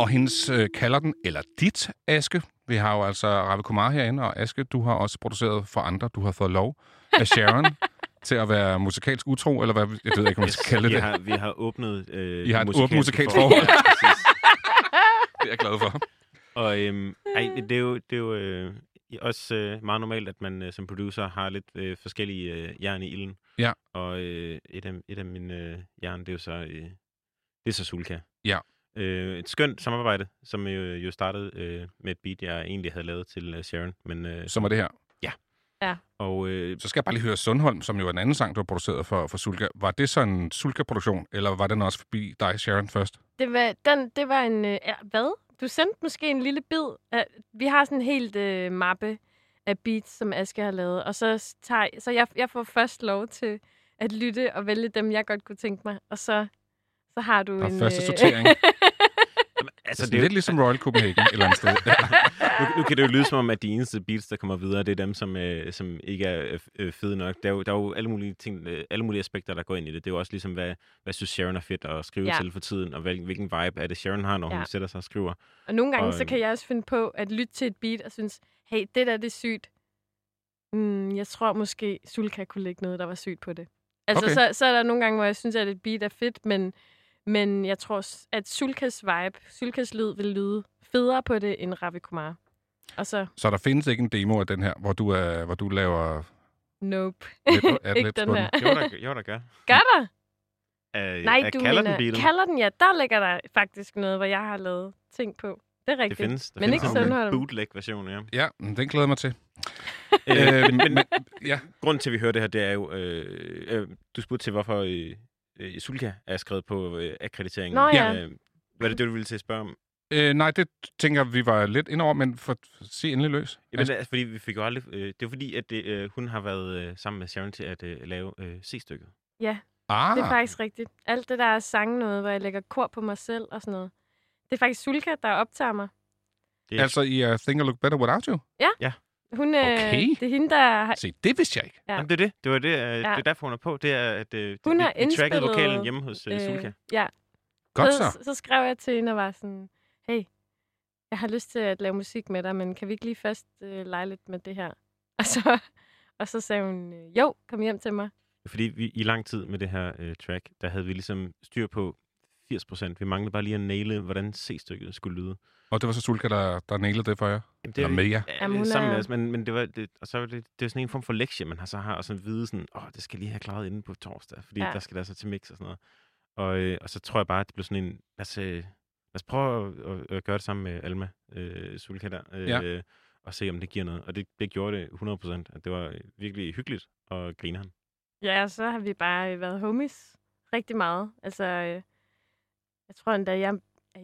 Og hendes øh, kalder den, eller dit, Aske. Vi har jo altså Ravi Kumar herinde, og Aske, du har også produceret for andre. Du har fået lov af Sharon [LAUGHS] til at være musikalsk utro, eller hvad, jeg ved ikke, om man skal kalde vi, det. har, vi har åbnet... Øh, I har et åbent musikalsk forhold. Ja, præcis. [LAUGHS] Det er jeg glad for. Og øhm, ej, det er jo, det er jo øh, også øh, meget normalt, at man øh, som producer har lidt øh, forskellige øh, jern i ilden. Ja. Og øh, et, af, et af mine øh, jern, det er jo så, øh, det er så Sulka. Ja. Øh, et skønt samarbejde, som jo, jo startede øh, med et beat, jeg egentlig havde lavet til øh, Sharon. Men, øh, Som er det her. og øh, Så skal jeg bare lige høre Sundholm, som jo er en anden sang, du har produceret for, for Sulka. Var det så en Sulka-produktion, eller var den også forbi dig, Sharon, først? Det var, den, det var en... Øh, ja, hvad? Du sendte måske en lille bid. Af, vi har sådan en helt øh, mappe af beats, som Aske har lavet. Og så, tager, så jeg, jeg får først lov til at lytte og vælge dem, jeg godt kunne tænke mig. Og så, så har du Der er en... første øh, [LAUGHS] altså, det er lidt ligesom Royal Copenhagen et eller andet sted. [LAUGHS] nu, nu kan det jo lyde som om, at de eneste beats, der kommer videre, det er dem, som, øh, som ikke er øh, fede nok. Der er, jo, der er jo alle mulige, ting, øh, alle mulige aspekter, der går ind i det. Det er jo også ligesom, hvad, hvad synes Sharon er fedt at skrive Ja. til for tiden, og hvil, hvilken vibe er det, Sharon har, når Ja. hun sætter sig og skriver. Og nogle gange, Og, så øhm, kan jeg også finde på at lytte til et beat og synes, hey, det der, det er sygt. Mm, jeg tror måske, Sulka kunne lægge noget, der var sygt på det. Altså, Okay. så, så er der nogle gange, hvor jeg synes, at et beat er fedt, men, men jeg tror, at Sulkas vibe, Sulkas lyd vil lyde federe på det end Ravi Kumar. Og så, Så der findes ikke en demo af den her, hvor du, er, hvor du laver... nope. Adlibs [LAUGHS] Ikke den på den. her. Jo, der, jo, der gør. Gør der? Uh, Nej, du kalder mener, den beatet. kalder den, ja. Der ligger der faktisk noget, hvor jeg har lavet ting på. Det er Det rigtigt. findes. Der Men findes ikke en Sundholm. bootleg-version, ja. Ja, men den glæder jeg mig til. Øh, Øh, men, men, ja, grunden til, at vi hører det her, det er jo... Øh, øh, du spurgte til, hvorfor øh, øh, Sulka er skrevet på øh, akkrediteringen. Nå ja. Øh, hvad er det, det, du ville til at spørge om? Øh, nej, det tænker vi var lidt ind over, men for sig endelig løs. Jamen, altså, fordi vi fik jo aldrig... Øh, det er fordi, at det, øh, hun har været øh, sammen med Sharon til at øh, lave øh, C-stykket. Ja, ah, det er faktisk rigtigt. Alt det der er sang noget, hvor jeg lægger kor på mig selv og sådan noget. Det er faktisk Sulka, der optager mig. Det, altså i uh, Think I Look Better Without You? Hun, øh, Okay. Det er hende, der har... Se, det vidste jeg ikke. Ja. Jamen, det er det. Det var det, øh, det Ja. er derfor, hun er på. Det er, at øh, Hun vi, har vi trackede vokalen hjemme hos øh, Sulka. Øh, ja, Godt så, så. så skrev jeg til hende og var sådan, hey, jeg har lyst til at lave musik med dig, men kan vi ikke lige først øh, lege lidt med det her? [LAUGHS] Og så, og så sagde hun, øh, jo, kom hjem til mig. Fordi vi, i lang tid med det her øh, track, der havde vi ligesom styr på 80 procent. Vi manglede bare lige at naile, hvordan C-stykket skulle lyde. Og det var så Sulka, der, der nailede det for jer? Jamen, Eller med jer? Ja, Jamen, sammen med os, men, men det var, det, og så var det, det er sådan en form for lektie, man har så har, og så vide sådan, åh, det skal lige have klaret inden på torsdag, fordi Ja. der skal der så til mix og sådan noget. Og, øh, og så tror jeg bare, at det blev sådan en, lad os, øh, lad os prøve at, at, at gøre det sammen med Alma øh, Sulka der, øh, Ja. og se, om det giver noget. Og det, det gjorde det 100 procent. Det var virkelig hyggeligt og grine han. Ja, og så har vi bare øh, været homies rigtig meget. Altså, øh, jeg tror endda, jeg,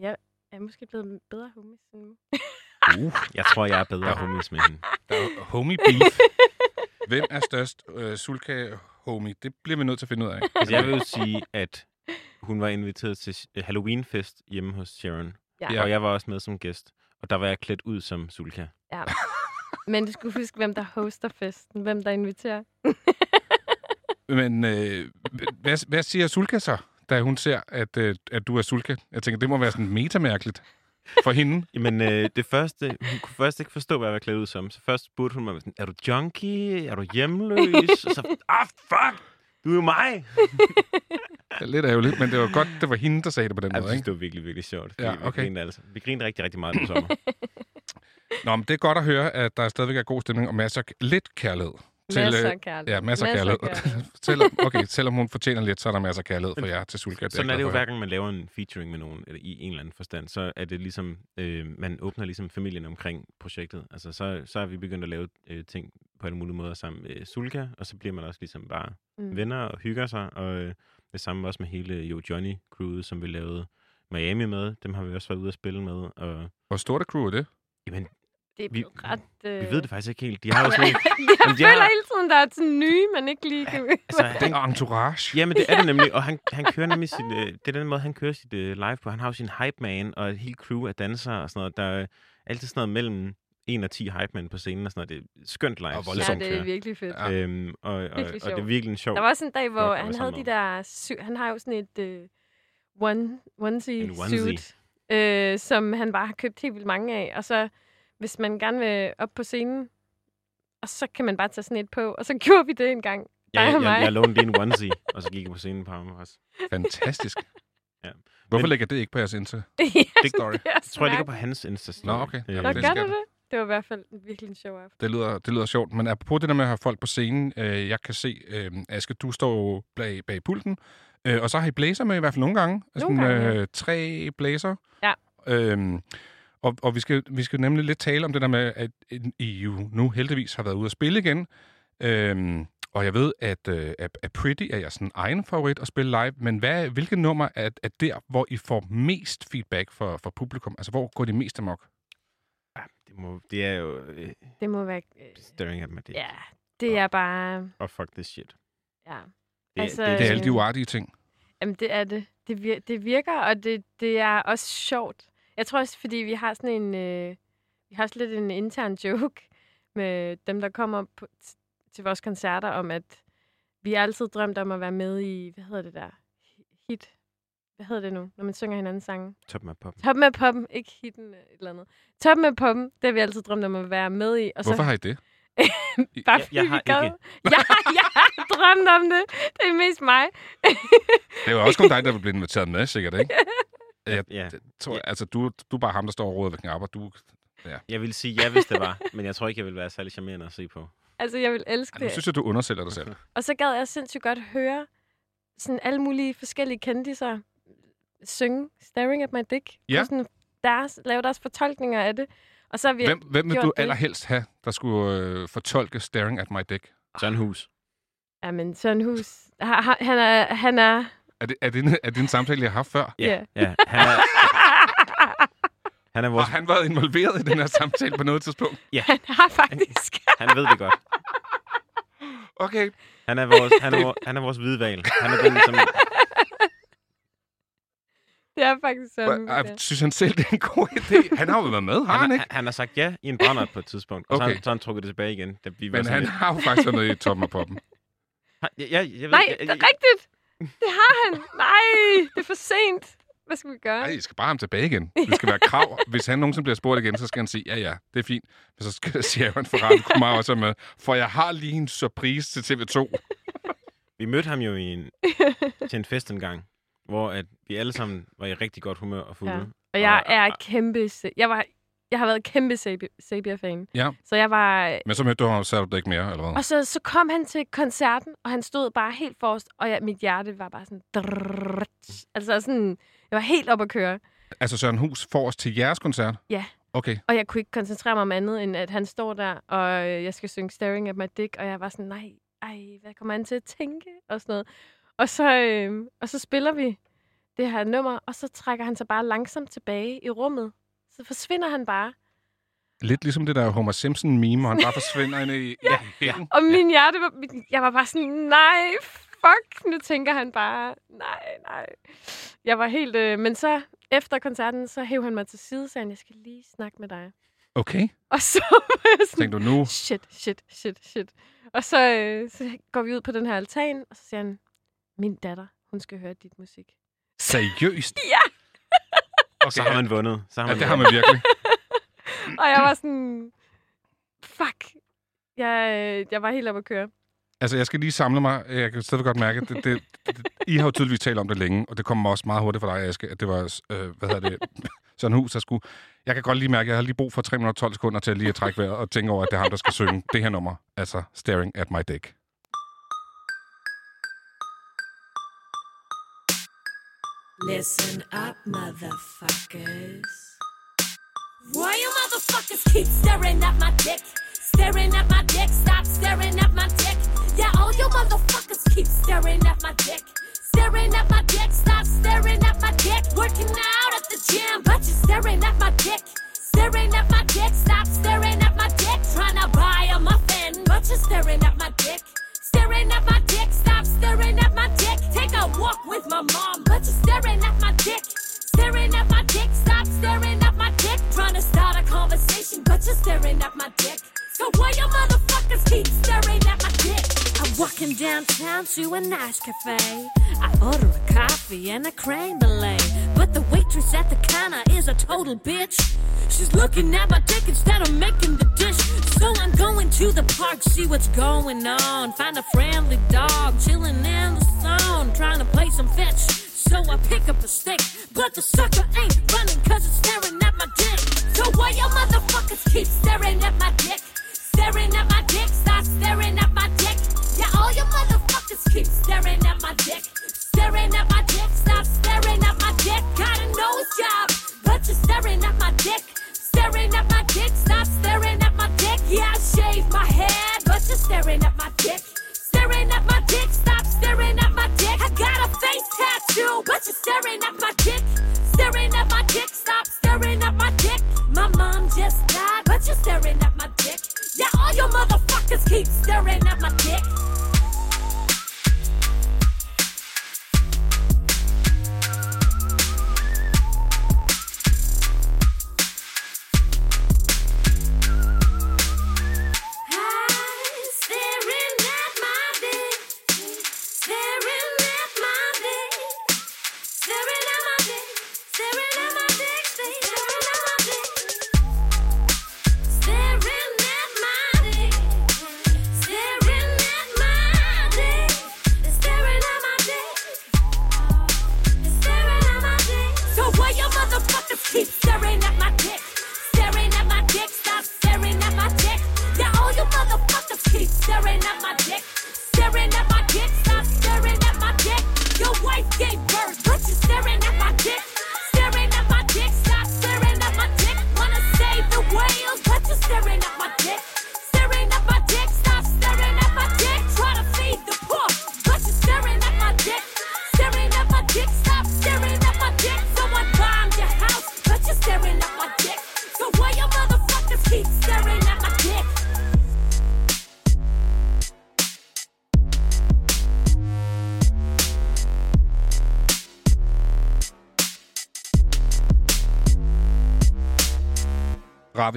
jeg er måske blevet bedre homies end nu. Uh, Jeg tror, jeg er bedre homies med hende. der er homie beef. Hvem er størst uh, Sulka homie? Det bliver vi nødt til at finde ud af. Altså, jeg vil jo sige, at hun var inviteret til øh, Halloween-fest hjemme hos Sharon. Ja. Ja. Og jeg var også med som gæst. Og der var jeg klædt ud som Sulka. Ja. Men du skulle huske, hvem der hoster festen. Hvem der inviterer. Men øh, hvad, hvad siger Sulka så, da hun ser, at, øh, at du er Sulka? Jeg tænker, det må være sådan metamærkeligt for hende. [LAUGHS] Jamen, øh, det første, hun kunne først ikke forstå, hvad jeg var klædt ud som. Så først spurgte hun mig, sådan, er du junkie? Er du hjemløs? og så, ah, fuck! Du er jo mig! Det er lidt ærgerligt, men det var godt, det var hende, der sagde det på den Jeg måde, synes, ikke? det var virkelig, virkelig sjovt. Ja, Vi okay. grinede, altså. vi grinede rigtig, rigtig meget på sommer. Nå, men det er godt at høre, at der stadigvæk er god stemning og masser af lidt kærlighed. Masser øh, af kærlighed. Ja, masser af Masser af kærlighed. kærlighed. [LAUGHS] selvom, okay, selvom hun fortjener lidt, så er der masser af kærlighed for jer til Sulka. Sådan er det jo hver gang, man laver en featuring med nogen, eller i en eller anden forstand, så er det ligesom, øh, man åbner ligesom familien omkring projektet. Altså, så, så er vi begyndt at lave øh, ting på alle mulige måder sammen med Sulka, og så bliver man også ligesom bare Mm. venner og hygger sig, og øh, det samme også med hele Jo Johnny crewet, som vi lavede Miami med. Dem har vi også været ude at spille med, og Hvor stort er crew er det? jamen, Det er Vi- ret... Øh... vi ved det faktisk ikke helt. De har jo [LAUGHS] sådan en, jeg Jamen, de føler har- hele tiden, der er sådan nye, man ikke lige kan... altså, [LAUGHS] Den entourage. Jamen, det er det nemlig, og han, han kører nemlig sit, øh, det er den måde, han kører sit øh, live på. Han har jo sin hype man og et helt crew af dansere og sådan noget. Der er altid sådan noget mellem 1 og 10 hype man på scenen og sådan noget. Det er skønt live. Og ja, voldsomt det er virkelig fedt. Ja. Øhm, og, og, og, Virkelig og det er virkelig en sjov. Der var også en dag, hvor han havde de der... Sy- han har jo sådan et øh, one, onesie, En onesie. suit, øh, som han bare har købt helt vildt mange af. Og så, hvis man gerne vil op på scenen, og så kan man bare tage sådan et på. Og så [LAUGHS] gjorde vi det en gang. ja, jeg, mig. jeg, jeg lånte lige en onesie, og så gik jeg på scenen på ham også. Fantastisk. [LAUGHS] Ja. Hvorfor Men- lægger det ikke på jeres Insta? [LAUGHS] det story. er Jeg tror, jeg ligger på hans insta Nå, okay. Øh, Nå, det gør det? Det var i hvert fald virkelig en sjov aften. Det lyder, det lyder sjovt. Men apropos det der med at have folk på scenen, øh, jeg kan se, øh, Aske, du står jo bag, bag pulten, øh, og så har I blæser med i hvert fald nogle gange. Nogle gange, ja. øh, tre blæser. Ja. Øhm, og og vi, skal, vi skal nemlig lidt tale om det der med, at I jo nu heldigvis har været ude at spille igen. Øhm, og jeg ved, at, øh, at, at Pretty er jeres sådan egen favorit at spille live, men hvad, hvilket nummer er, er der, hvor I får mest feedback fra, fra publikum? Altså, hvor går det mest amok? Ja, det, må, det er jo øh, Det må være... Øh, staring at my dick. ja, det er bare... Og fuck this shit. Ja. Det, Altså, Det er alle Øh. de uartige ting. Jamen, det er det. Det, vir- det virker, og det, det er også sjovt. Jeg tror også, fordi vi har sådan en... Øh, vi har også lidt en intern [LAUGHS] joke med dem, der kommer på, t- til vores koncerter, om at vi har altid drømt om at være med i... Hvad hedder det der? Hit. Hvad hedder det nu, når man synger hinandens sange? Top med pop. Top med poppen. Ikke hitten øh, et eller andet. Top med poppen, det har vi altid drømt om at være med i. Og Hvorfor så, har I det? [LAUGHS] Bare Jeg- fordi jeg har vi ikke. [LAUGHS] Jeg, jeg har drømt om det. Det er mest mig. Det var også kun dig, der blev inviteret med, sikkert, ikke? Jeg Ja, tror, Ja. altså, du, du er bare ham, der står og råder ved knapper. Du, jeg vil sige ja, hvis det var. Men jeg tror ikke, jeg vil være særlig charmerende at se på. Altså, jeg vil elske nu det. synes jeg, du undersælger dig selv. Og så gad jeg sindssygt godt høre sådan alle mulige forskellige kendiser synge Staring at my dick. Ja. Og sådan deres, lave deres fortolkninger af det. Og så har vi Hvem, hvem vil du det. allerhelst have, der skulle øh, fortolke Staring at my dick? Søren Hus. Ja, men Søren Hus, ha- ha- han er, han er Er det, er, det en, er det en samtale, jeg har haft før? Ja. Ja, han er, [LAUGHS] han er Og vores... han været involveret i den her samtale på noget tidspunkt? Han har faktisk. Han ved det godt. Okay. Han er vores, han er, vores, han er vores hvidval. Han er den, som... det er faktisk sådan. Jeg synes han selv, det er en god idé. Han har jo været med, har han Han, ikke? han, han har sagt ja i en brændert på et tidspunkt, og så, har Okay. han, så har han trukket det tilbage igen. Da vi var Men han lidt- har jo faktisk været med i toppen af poppen. Han- Ja, ja, jeg ved, Nej, jeg, det jeg, er rigtigt. Det har han. Nej, det er for sent. Hvad skal vi gøre? Nej, I skal bare ham tilbage igen. [LAUGHS] Det skal være krav. Hvis han nogensinde bliver spurgt igen, så skal han sige, ja, ja, det er fint. Men så skal sige, at han for Radio Kumar også med. For jeg har lige en surprise til TV2. Vi mødte ham jo i en, til en fest en gang, hvor at vi alle sammen var i rigtig godt humør og fulde. Ja. Og jeg Og- er kæmpe... Jeg, var, jeg har været kæmpe Sabi- Sabia-fan. Ja. Så jeg var... Men så mødte du ham, så du ikke mere, eller hvad? Og så, så kom han til koncerten, og han stod bare helt forrest, og jeg, mit hjerte var bare sådan... drrrrt. Altså sådan... Jeg var helt op at køre. Altså Søren Hus os til jeres koncert? Ja. Okay. Og jeg kunne ikke koncentrere mig om andet, end at han står der, og øh, jeg skal synge Staring at my dick, og jeg var sådan, nej, ej, hvad kommer han til at tænke? Og sådan noget. Og så, øh, og så spiller vi det her nummer, og så trækker han sig bare langsomt tilbage i rummet. Så forsvinder han bare. Lidt ligesom det der Homer Simpson-meme, hvor han bare forsvinder ind i... [LAUGHS] ja. ja. Og min hjerte var, jeg var bare sådan, nej, fuck, nu tænker han bare, nej, nej. Jeg var helt, øh, men så efter koncerten, så hæv han mig til side, og sagde han, jeg skal lige snakke med dig. Okay. Og så var jeg sådan, Tænkte du nu? shit, shit, shit, shit. Og så, øh, så går vi ud på den her altan, og så siger han, min datter, hun skal høre dit musik. Seriøst? [LAUGHS] Ja! Okay, Så har man vundet. Så har Ja, man det har man virkelig. [LAUGHS] Og jeg var sådan, fuck. Jeg, øh, jeg var helt oppe at køre. Altså, jeg skal lige samle mig. Jeg kan stadig godt mærke, at det, det, det, I har jo tydeligvis talt om det længe, og det kommer også meget hurtigt for dig, Aske, at det var, øh, hvad hedder det, [LAUGHS] sådan hus, der skulle... Jeg kan godt lige mærke, at jeg har lige brug for 3 minutter 12 sekunder til at lige at trække vejret og tænke over, at det er ham, der skal synge det her nummer. Altså, Staring at my dick. Listen up, motherfuckers. Why you motherfuckers keep staring at my dick? Staring at my dick, stop staring at my dick. Yeah, all you motherfuckers keep staring at my dick. Staring at my dick, stop staring at my dick. Working out at the gym, but you're staring at my dick. Staring at my dick, stop staring at my dick. Trying to buy a muffin, but you're staring at my dick. Staring at my dick, stop staring at my dick. Take a walk with my mom, but you're staring at my dick. So why you motherfuckers keep staring at my dick? I'm walking downtown to a nice cafe. I order a coffee and a creme brulee. But the waitress at the counter is a total bitch. She's looking at my dick instead of making the dish. So I'm going to the park, see what's going on. Find a friendly dog chilling in the sun, trying to play some fetch. So I pick up a stick, but the sucker ain't running cause it's staring at my dick. So why you motherfuckers keep staring at my dick? Staring at my dick, stop staring at my dick. Yeah, all you motherfuckers keep staring at my dick. Staring at my dick, stop staring at my dick. Got a nose job, but you're staring at my dick. Staring at my dick, stop staring at my dick. Yeah, I shave my head, but you're staring at my dick. Staring at my dick, stop staring at got a face tattoo, but you're staring at my dick. Staring at my dick, stop staring at my dick. My mom just died, but you're staring at my dick. Yeah, all you motherfuckers keep staring at my dick.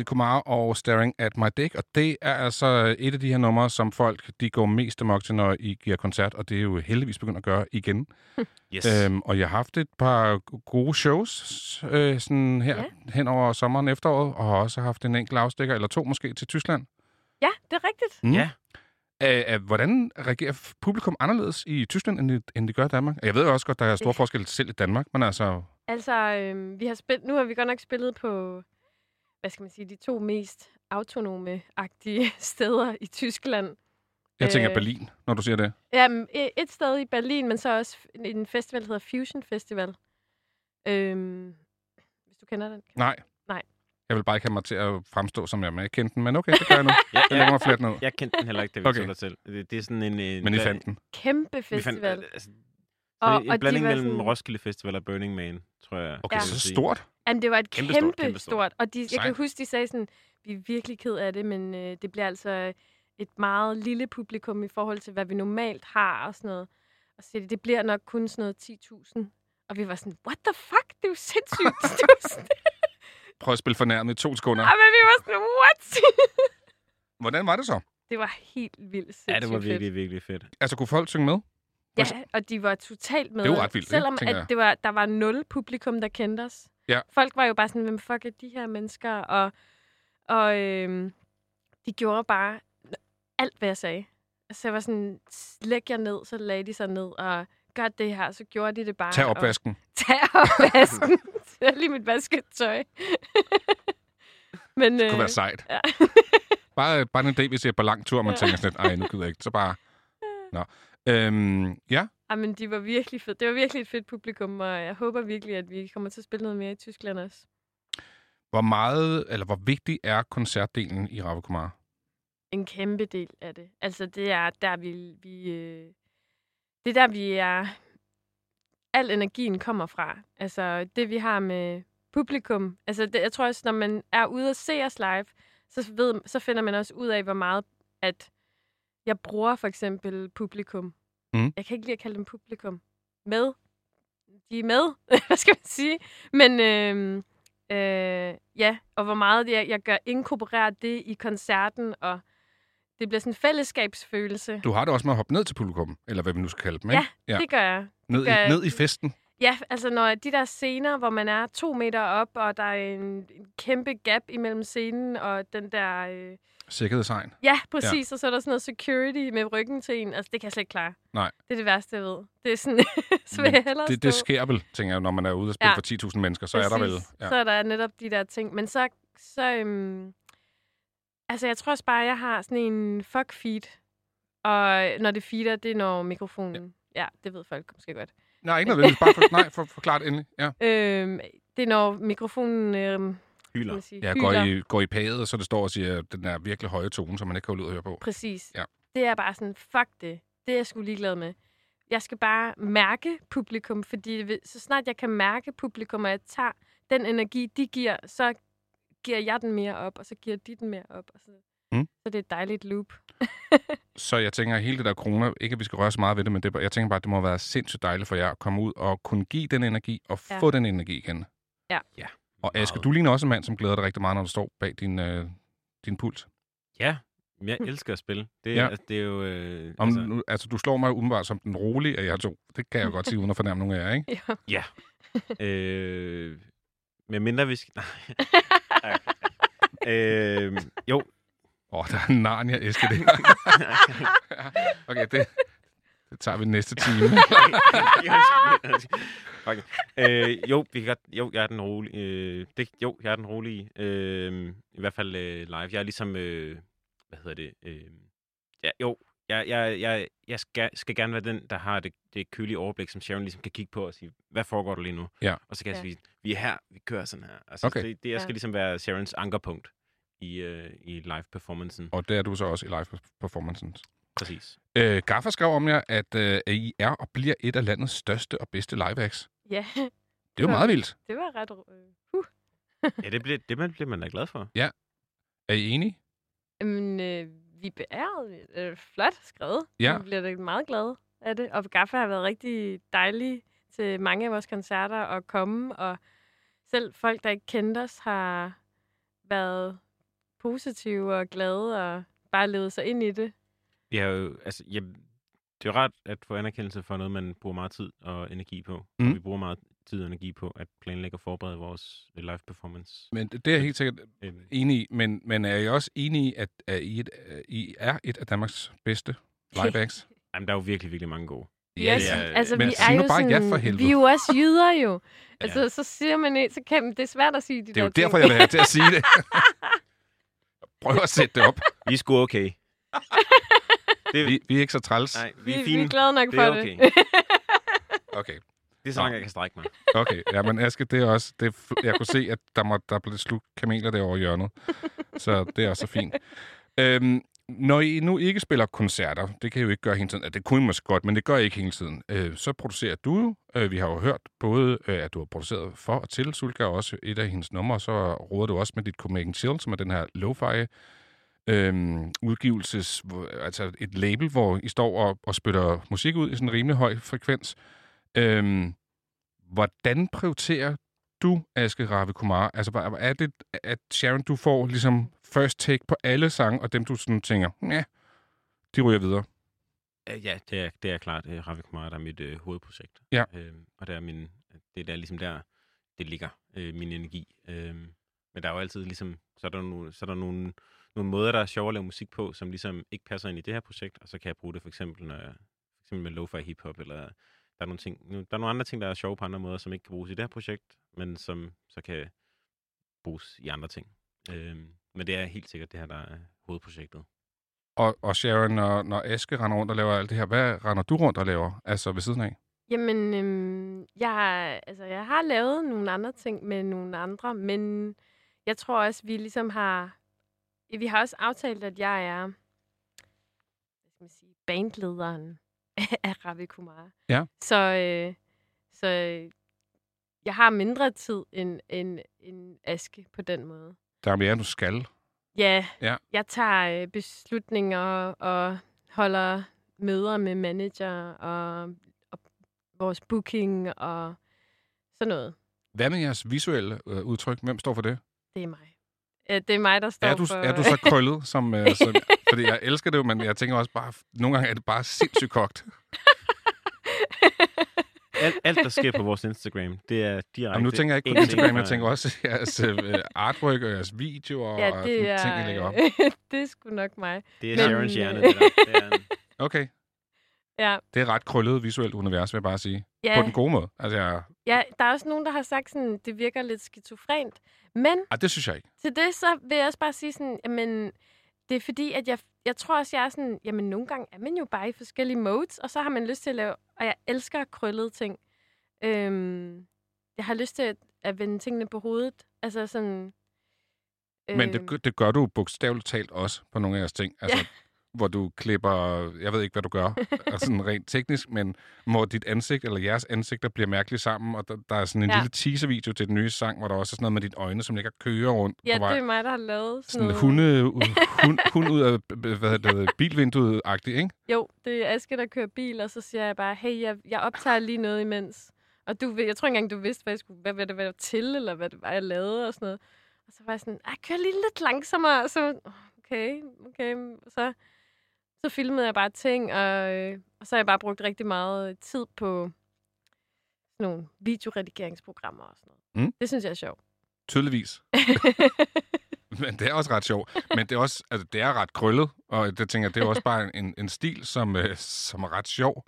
Ravi Kumar og Staring at My Dick, og det er altså et af de her numre, som folk de går mest amok til, når I giver koncert, og det er jo heldigvis begyndt at gøre igen. [LAUGHS] Yes. Øhm, og jeg har haft et par gode shows øh, sådan her Ja. hen over sommeren og efteråret, og har også haft en enkelt afstikker, eller to måske, til Tyskland. Ja, det er rigtigt. Mm. Ja. Æh, øh, hvordan reagerer publikum anderledes i Tyskland, end de, end de gør i Danmark? Jeg ved jo også godt, der er stor Øh. forskel selv i Danmark, men altså... Altså, øhm, vi har spillet, nu har vi godt nok spillet på, hvad skal man sige, de to mest autonome-agtige [LAUGHS] steder i Tyskland. Jeg tænker Øh. Berlin, når du siger det. Jamen, e- et sted i Berlin, men så også en festival, der hedder Fusion Festival. Øhm, hvis du kender den. Nej. Nej. Jeg vil bare ikke have mig til at fremstå, som jeg med kendte den, men okay, det gør jeg nu. [LAUGHS] Ja, Jeg lægger mig ned. Jeg kendte den heller ikke, da vi Okay. til. Det, det er sådan en... en Men I fandt den. Kæmpe Vi fandt, festival. altså, Og- en og blanding mellem sådan- Roskilde Festival og Burning Man, tror jeg. Okay, Ja. så stort. Jamen, det var et kæmpe, kæmpe kæmpestort. stort. Og de, jeg kan huske, de sagde sådan, vi er virkelig ked af det, men øh, det bliver altså et meget lille publikum i forhold til, hvad vi normalt har og sådan noget. Og så siger de, det bliver nok kun sådan noget 10.000. Og vi var sådan, what the fuck? Det er jo sindssygt. [LAUGHS] det Prøv at spille fornærmet i to sekunder. Ej, men vi var sådan, what? Hvordan var det så? det var helt vildt sindssygt Ja, det var fedt. virkelig, virkelig fedt. Altså, kunne folk synge med? Ja, og de var totalt med. Det er jo ret vildt, ikke? Selvom Tænker at det var, der var nul publikum, der kendte os. Ja. Folk var jo bare sådan, hvem fuck er de her mennesker? Og, og øhm, de gjorde bare alt, hvad jeg sagde. Så jeg var sådan, læg jer ned, så lagde de sig ned, og gør det her, så gjorde de det bare. Tag og- opvasken. [LAUGHS] Tag opvasken. [LAUGHS] Tag lige mit vasketøj. Men, Det kunne være sejt. ja. Bare, bare en dag, hvis jeg er på lang tur, og man Ja. tænker sådan lidt, ej, nu gider jeg ikke. Så bare... Nå. Øhm, ja, Ej, men de var virkelig fedt. Det var virkelig et fedt publikum, og jeg håber virkelig, at vi kommer til at spille noget mere i Tyskland også. hvor meget, eller hvor vigtig er koncertdelen i Rave Kumar? En kæmpe del af det. Altså, det er der, vi... vi øh, det er der, vi er... Al energien kommer fra. Altså, det vi har med publikum. Altså, det, jeg tror også, når man er ude og se os live, så, ved, så finder man også ud af, hvor meget, at jeg bruger for eksempel publikum. Mm. Jeg kan ikke lide at kalde dem publikum. Med. De er med, [LAUGHS] hvad skal man sige? Men øh, øh, ja, og hvor meget jeg, jeg gør inkorporere det i koncerten, og det bliver sådan en fællesskabsfølelse. Du har det også med at hoppe ned til publikum, eller hvad vi nu skal kalde dem, Ja, ikke? Ja, Det gør jeg. ned, gør i, jeg. ned i festen. Ja, altså når de der scener, hvor man er to meter op, og der er en, en kæmpe gap imellem scenen og den der... Øh... Sikkerhedstegn. Ja, præcis. Ja. Og så er der sådan noget security med ryggen til en. Altså, det kan jeg slet ikke klare. Nej. Det er det værste, jeg ved. Det er sådan, [LAUGHS] så vil jeg hellere det, det stå. sker vel, tænker jeg, når man er ude og spille Ja. ja. for 10.000 mennesker, så er der vel... Præcis. Så er der netop de der ting. Men så, så øhm, altså jeg tror også bare, jeg har sådan en fuck feed. Og når det feeder, det er når mikrofonen... Ja, det ved folk måske godt. Nej, ikke nødvendigvis. Bare for, nej, for, forklar det endelig. Ja, [LAUGHS] Øhm, det er når mikrofonen... Øhm, Hylder. ja går, hyler. i, går i paget, så det står og siger, at den er virkelig høje tone, som man ikke kan holde ud at høre på. Præcis. Ja. Det er bare sådan, fuck det. Det er jeg sgu ligeglad med. Jeg skal bare mærke publikum, fordi så snart jeg kan mærke publikum, og jeg tager den energi, de giver, så giver jeg den mere op, og så giver de den mere op. Og så, Mm. så det er et dejligt loop. [LAUGHS] Så jeg tænker, at hele det der corona, ikke at vi skal røre så meget ved det, men det, jeg tænker bare, at det må være sindssygt dejligt for jer at komme ud og kunne give den energi og Ja. få den energi igen. Ja. Ja. Og Aske, du ligner også en mand, som glæder dig rigtig meget, når du står bag din, øh, din pult. Ja, jeg elsker at spille. Det, Ja. ja. altså, det er jo... Øh, Om, altså, altså, altså, du slår mig umiddelbart som den rolige af jer to. Det kan jeg godt sige, uden at fornærme nogen af jer, ikke? Ja. [LAUGHS] øh, med mindre vi skal... [LAUGHS] Nej. øh, jo. Åh, oh, der er en Narnia-æske det. [LAUGHS] okay, det, det tager vi næste time. [LAUGHS] okay. øh, jo, vi kan godt, jo, jeg er den rolige. Øh, det, jo, jeg er den rolige. Øh, I hvert fald øh, live. Jeg er ligesom, øh, hvad hedder det? Øh, ja, jo, jeg, jeg, jeg, jeg skal, skal gerne være den, der har det, det kølige overblik, som Sharon ligesom kan kigge på og sige, hvad foregår der lige nu? Ja. Og så kan jeg Ja. sige, vi er her, vi kører sådan her. Altså, Okay. det, det, jeg skal Ja. ligesom være Sharons ankerpunkt i, øh, i live-performancen. og det er du så også i live-performancen. Præcis. Øh, Gaffer skrev om jer, at, øh, at I er og bliver et af landets største og bedste live-acts. ja, Det jo meget vildt. det var ret... Øh, uh. Ja, det bliver, det bliver man da glad for. Er I enige? Men øh, vi er beæret. Øh, flot skrevet. Ja. Vi bliver da meget glade af det. Og Gaffa har været rigtig dejlig til mange af vores koncerter at komme. Og selv folk, der ikke kendte os, har været positiv og glad og bare levet sig ind i det. Jeg er jo, altså, jeg, det er jo rart at få anerkendelse for noget, man bruger meget tid og energi på. Mm. Og vi bruger meget tid og energi på at planlægge og forberede vores live performance. Men det er jeg helt sikkert Øh, enig i. Men, men er jeg også enig i, at, at I, et, I er et af Danmarks bedste [LAUGHS] liveacts? Jamen, der er jo virkelig, virkelig mange gode. Ja, det er- altså, men vi er jo bare ja sådan, for helvede. Vi er jo også jyder jo. Altså, så siger man ikke, så kan, det er svært at sige de Det er jo der derfor, ting. jeg vil have til at sige det. [LAUGHS] Prøv at sætte det op. Vi er sgu okay. [LAUGHS] det, Vi, vi er ikke så træls. nej, vi vi, er vi fine. er glade nok Det for er det. okay. [LAUGHS] Okay, Det er så langt, jeg kan strække mig. okay. Ja, men Aske, det er også... Det er, jeg kunne se, at der, må, der blev slugt kameler derovre i hjørnet. Så det er også fint. Øhm, når I nu ikke spiller koncerter, det kan I jo ikke gøre hele tiden. Det kunne I måske godt, men det gør I ikke hele tiden. Øh, så producerer du. Øh, vi har jo hørt både, øh, at du har produceret for og til Sulka, og også et af hendes numre, så råder du også med dit Copenhagen Chill, som er den her lo-fi øhm, udgivelses, altså et label, hvor I står og, og spytter musik ud i sådan en rimelig høj frekvens. Øhm, hvordan prioriterer du, Aske Ravi Kumar? Altså, hvad- er det, at Sharon, du får ligesom first take på alle sange, og dem du sådan tænker, ja, de ryger videre? Øh, Ja, det er, det er klart. Uh, Ravi Kumar der er mit uh, hovedprojekt. Ja. Uh, og det er, min, det er der, ligesom der, det ligger, uh, min energi. Uh, men der er jo altid ligesom, så er der, nogle, så er der nogle, nogle måder, der er sjove at lave musik på, som ligesom ikke passer ind i det her projekt, og så kan jeg bruge det for eksempel, når jeg, for eksempel med lo-fi hiphop, eller der er, nogle ting, der er nogle andre ting, der er sjove på andre måder, som ikke kan bruges i det her projekt, men som så kan bruges i andre ting. Uh, men det er helt sikkert det her, der er hovedprojektet. Og, og Sharon, når, når Aske render rundt og laver alt det her, hvad render du rundt og laver, altså ved siden af? Jamen, øhm, jeg, altså, jeg har lavet nogle andre ting med nogle andre, men jeg tror også, vi ligesom har... Vi har også aftalt, at jeg er hvad skal man sige, bandlederen [LAUGHS] af Ravi Kumar. Ja. Så, øh, så øh, jeg har mindre tid end, end, end Aske på den måde. Der er mere, du skal. Ja, Ja. jeg tager øh, beslutninger og holder møder med manager og, og vores booking og sådan noget. Hvad med jeres visuelle øh, udtryk? Hvem står for det? Det er mig. Øh, Det er mig, der står Er du, for... er du så krøllet? [LAUGHS] Som, øh, som, fordi jeg elsker det jo, men jeg tænker også bare, nogle gange er det bare sindssygt kogt. [LAUGHS] Alt, alt, der sker på vores Instagram, det er direkte... Og nu tænker jeg ikke på Instagram, jeg tænker også [LAUGHS] jeres øh, artwork og jeres videoer ja, og det sådan er, ting, I lægger op. det er sgu nok mig. Det er Men- Sharons hjerne, det der. Det er en, Okay, Ja, det er ret krøllet visuelt univers, vil jeg bare sige. ja, På den gode måde. Altså, jeg, ja, der er også nogen, der har sagt, sådan, det virker lidt skizofrent. Men ej, det synes jeg ikke. til det, så vil jeg også bare sige sådan, jamen, det er fordi, at jeg, jeg tror også, jeg er sådan, jamen nogle gange er man jo bare i forskellige modes, og så har man lyst til at lave, og jeg elsker krøllede ting. Øhm, jeg har lyst til at, at vende tingene på hovedet. Altså sådan... Men øhm, det, gør- det gør du bogstaveligt talt også på nogle af jeres ting. Altså, Ja. Hvor du klipper, jeg ved ikke, hvad du gør, altså sådan rent teknisk, men hvor dit ansigt eller jeres ansigter bliver mærkeligt sammen, og der, der er sådan en Ja. lille teaser-video til den nye sang, hvor der også er sådan noget med dine øjne, som ligger kører rundt Ja, på vej. det er mig, der har lavet sådan, Sådan noget. hunde, hund, hund ud af hvad hedder det, bilvinduet-agtigt, ikke? Jo, det er Aske, der kører bil, og så siger jeg bare, hey, jeg, jeg optager lige noget imens. Og du, jeg tror ikke engang, du vidste, hvad, jeg skulle, hvad, hvad det var til, eller hvad det var, jeg lavede og sådan noget. Og så var jeg sådan, jeg kører lige lidt langsommere. Og så, "Åh, okay, okay. Så, så filmede jeg bare ting, og, øh, og så har jeg bare brugt rigtig meget tid på sådan nogle videoredigeringsprogrammer og sådan noget. Mm. Det synes jeg er sjovt. Tydeligvis. [LAUGHS] Men det er også ret sjovt. Men det er også, altså, det er ret krøllet, og det tænker det er også bare en, en stil, som, øh, som er ret sjov.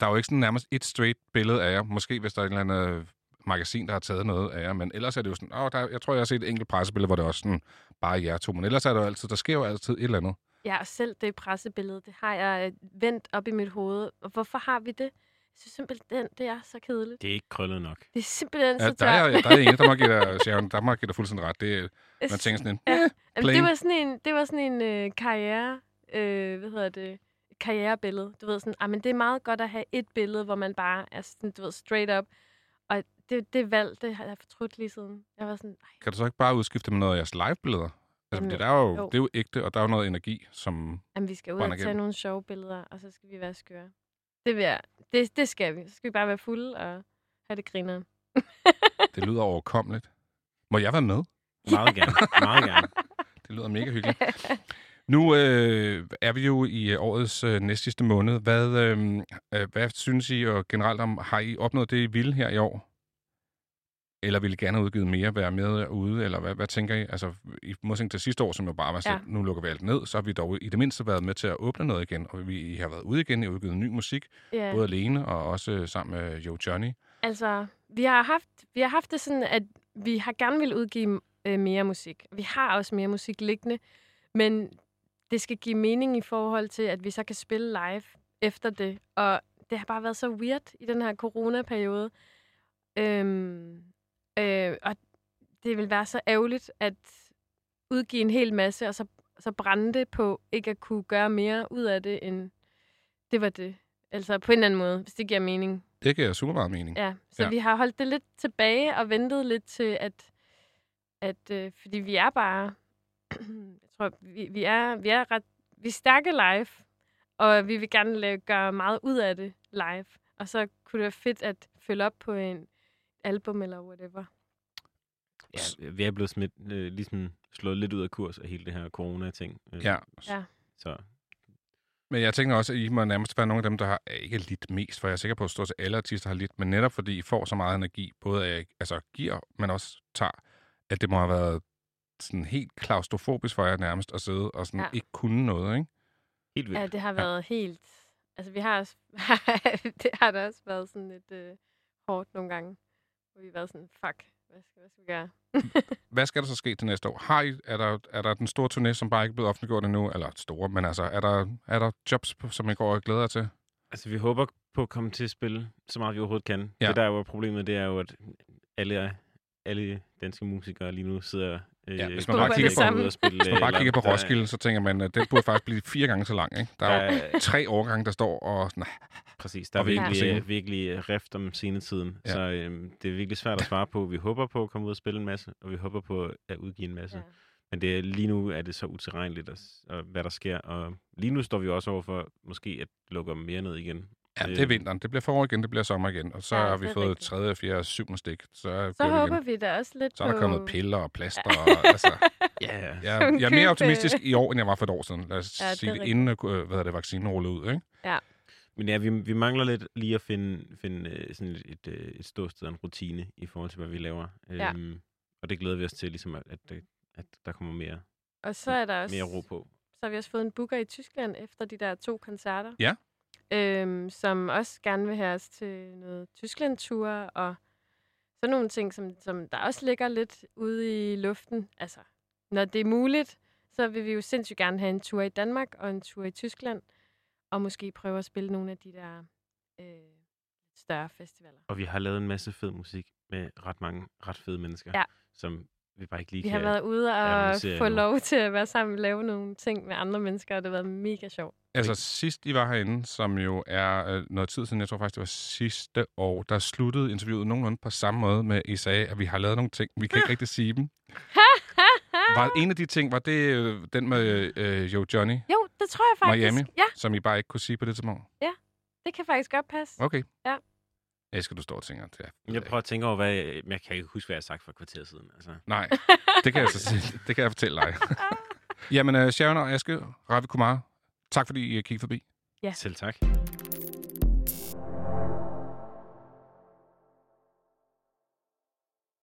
Der er jo ikke sådan nærmest et straight billede af jer. Måske hvis der er et eller andet øh, magasin, der har taget noget af jer. Men ellers er det jo sådan, åh, der, er- jeg tror, jeg har set et enkelt pressebillede, hvor det er også sådan, bare jer to. Men ellers er der jo altid, der sker jo altid et eller andet. Ja, og selv det pressebillede, det har jeg øh, vendt op i mit hoved. Og hvorfor har vi det? Jeg synes simpelthen, det er så kedeligt. det er ikke krøllet nok. Det er simpelthen Ja, så der tørt. er, der er en, der må give dig, [LAUGHS] Sharon, der må give dig fuldstændig ret. Det, man tænker sådan en, Ja. Jamen, plain. det var sådan en, det var sådan en øh, karriere, øh, hvad hedder det, karrierebillede. Du ved sådan, ah, men det er meget godt at have et billede, hvor man bare er sådan, du ved, straight up. Og det, det valg, det har jeg fortrudt lige siden. Jeg var sådan, ej, Kan du så ikke bare udskifte med noget af jeres live-billeder? Altså, fordi der er jo, jo. det er jo ægte, og der er jo noget energi, som... jamen, vi skal ud og tage igennem. nogle sjove billeder, og så skal vi være skøre. Det, vil jeg, det, det skal vi. Så skal vi bare være fulde og have det griner. [LAUGHS] Det lyder overkommeligt. Må jeg være med? [LAUGHS] Meget gerne. Meget gerne. [LAUGHS] Det lyder mega hyggeligt. Nu øh, er vi jo i øh, årets øh, næstsidste måned. Hvad, øh, øh, hvad synes I og generelt om, har I opnået det, I ville her i år? Eller ville gerne have udgivet mere, være med ude, eller hvad, hvad tænker I? Altså, i modsætning til sidste år, som jo bare var sådan, Ja. nu lukker vi alt ned, så har vi dog i det mindste været med til at åbne noget igen, og vi har været ude igen, har udgivet ny musik, Ja. både alene og også øh, sammen med Joe Johnny. Altså, vi har haft, vi har haft det sådan, at vi har gerne vil udgive øh, mere musik. Vi har også mere musik liggende, men det skal give mening i forhold til, at vi så kan spille live efter det. Og det har bare været så weird i den her coronaperiode. Øhm, øh, og det vil være så ærgerligt at udgive en hel masse, og så, så brænde det på ikke at kunne gøre mere ud af det, end det var det. Altså på en eller anden måde, hvis det giver mening. Det giver super meget mening. Ja, så Ja. vi har holdt det lidt tilbage og ventet lidt til, at, at øh, fordi vi er bare, [CLEARS THROAT] jeg tror, vi, vi, er, vi er ret, vi er stærke live, og vi vil gerne lave, gøre meget ud af det live. Og så kunne det være fedt at følge op på en album eller whatever. Ja, vi er blevet smidt, øh, ligesom slået lidt ud af kurs af hele det her corona-ting. Øh, Ja. Ja. Så Men jeg tænker også, at I må nærmest være nogle af dem, der har ikke lidt mest, for jeg er sikker på, at stort set alle artister har lidt, men netop fordi I får så meget energi, både af, altså giver, men også tager, at det må have været sådan helt klaustrofobisk for jer nærmest at sidde og sådan ja. Ikke kunne noget, ikke? helt vildt. Ja, det har været ja. helt... Altså, vi har også... [LAUGHS] det har da også været sådan lidt øh, hårdt nogle gange. Hvor vi har været sådan, fuck, hvad skal, hvad skal vi gøre? [LAUGHS] Hvad skal der så ske til næste år? Har I, er, der, er der den store turné, som bare ikke er blevet offentliggjort endnu? Eller store, men altså, er der, er der jobs, som I går og glæder jer til? Altså, vi håber på at komme til at spille så meget, vi overhovedet kan. Ja. Det, der er jo problemet, det er jo, at alle, alle danske musikere lige nu sidder... Øh, Ja, hvis man bare på kigger på- ude og spille, Hvis man bare kigger på Roskilde, så tænker man, at det burde faktisk blive fire gange så lang, ikke? Der Der er jo tre årgange, der står og sådan, præcis, der er virkelig, øh, virkelig øh, rift om scenetiden. Ja. Så øh, det er virkelig svært at svare på. Vi håber på at komme ud og spille en masse, og vi håber på at udgive en masse. Ja. Men det, er- lige nu er det så utilregneligt, at, og, hvad der sker. Og lige nu står vi også over for måske at lukke mere ned igen. Ja, det er Øh, vinteren, det bliver forår igen, det bliver sommer igen, og så Ja, har vi fået rigtigt. tredje, fjerde, syvende stik. Så, Så håber igen. vi da også lidt Så er der på... kommet piller og plaster. Og, altså, [LAUGHS] Ja, ja. jeg, jeg er mere optimistisk øh. i år, end jeg var for et år siden. Lad os Ja, ja, det er sige det, inden øh, hvad det, vaccinen rullede ud. Ikke? Men ja, vi, vi mangler lidt lige at finde, finde øh, sådan et, et, øh, et ståsted og en rutine i forhold til, hvad vi laver. Ja. Øhm, og det glæder vi os til, ligesom at, at, at der kommer mere, Og så er der også... mere ro på. så har vi også fået en booker i Tyskland efter de der to koncerter. Ja. Øhm, som også gerne vil have os til noget Tyskland-tur og sådan nogle ting, som, som der også ligger lidt ude i luften. Altså, når det er muligt, så vil vi jo sindssygt gerne have en tur i Danmark og en tur i Tyskland. Og måske prøve at spille nogle af de der øh, større festivaler. Og vi har lavet en masse fed musik med ret mange ret fede mennesker, Ja. som vi bare ikke lige Vi kan... har været ude og analysere få lov til at være sammen og lave nogle ting med andre mennesker, og det har været mega sjovt. Altså sidst I var herinde, som jo er øh, noget tid siden, jeg tror faktisk, det var sidste år, der sluttede interviewet nogenlunde på samme måde med, I sagde, at vi har lavet nogle ting, vi kan ikke [LAUGHS] rigtig sige dem. [LAUGHS] Var en af de ting, var det øh, den med øh, Joe Johnny, Jo, det tror jeg faktisk. Miami? Ja, som I bare ikke kunne sige på det tidspunkt? det kan faktisk godt passe. Okay. Ja. Jeg skal du stå og tænke, at ja, Jeg prøver at tænke over, hvad... Jeg, jeg kan ikke huske, hvad jeg har sagt for et kvarter siden. Altså. Nej, det kan jeg så. Det kan jeg fortælle dig. [LAUGHS] Jamen, uh, Sharon og Aske, Ravi Kumar, tak fordi I kiggede forbi. Selv tak.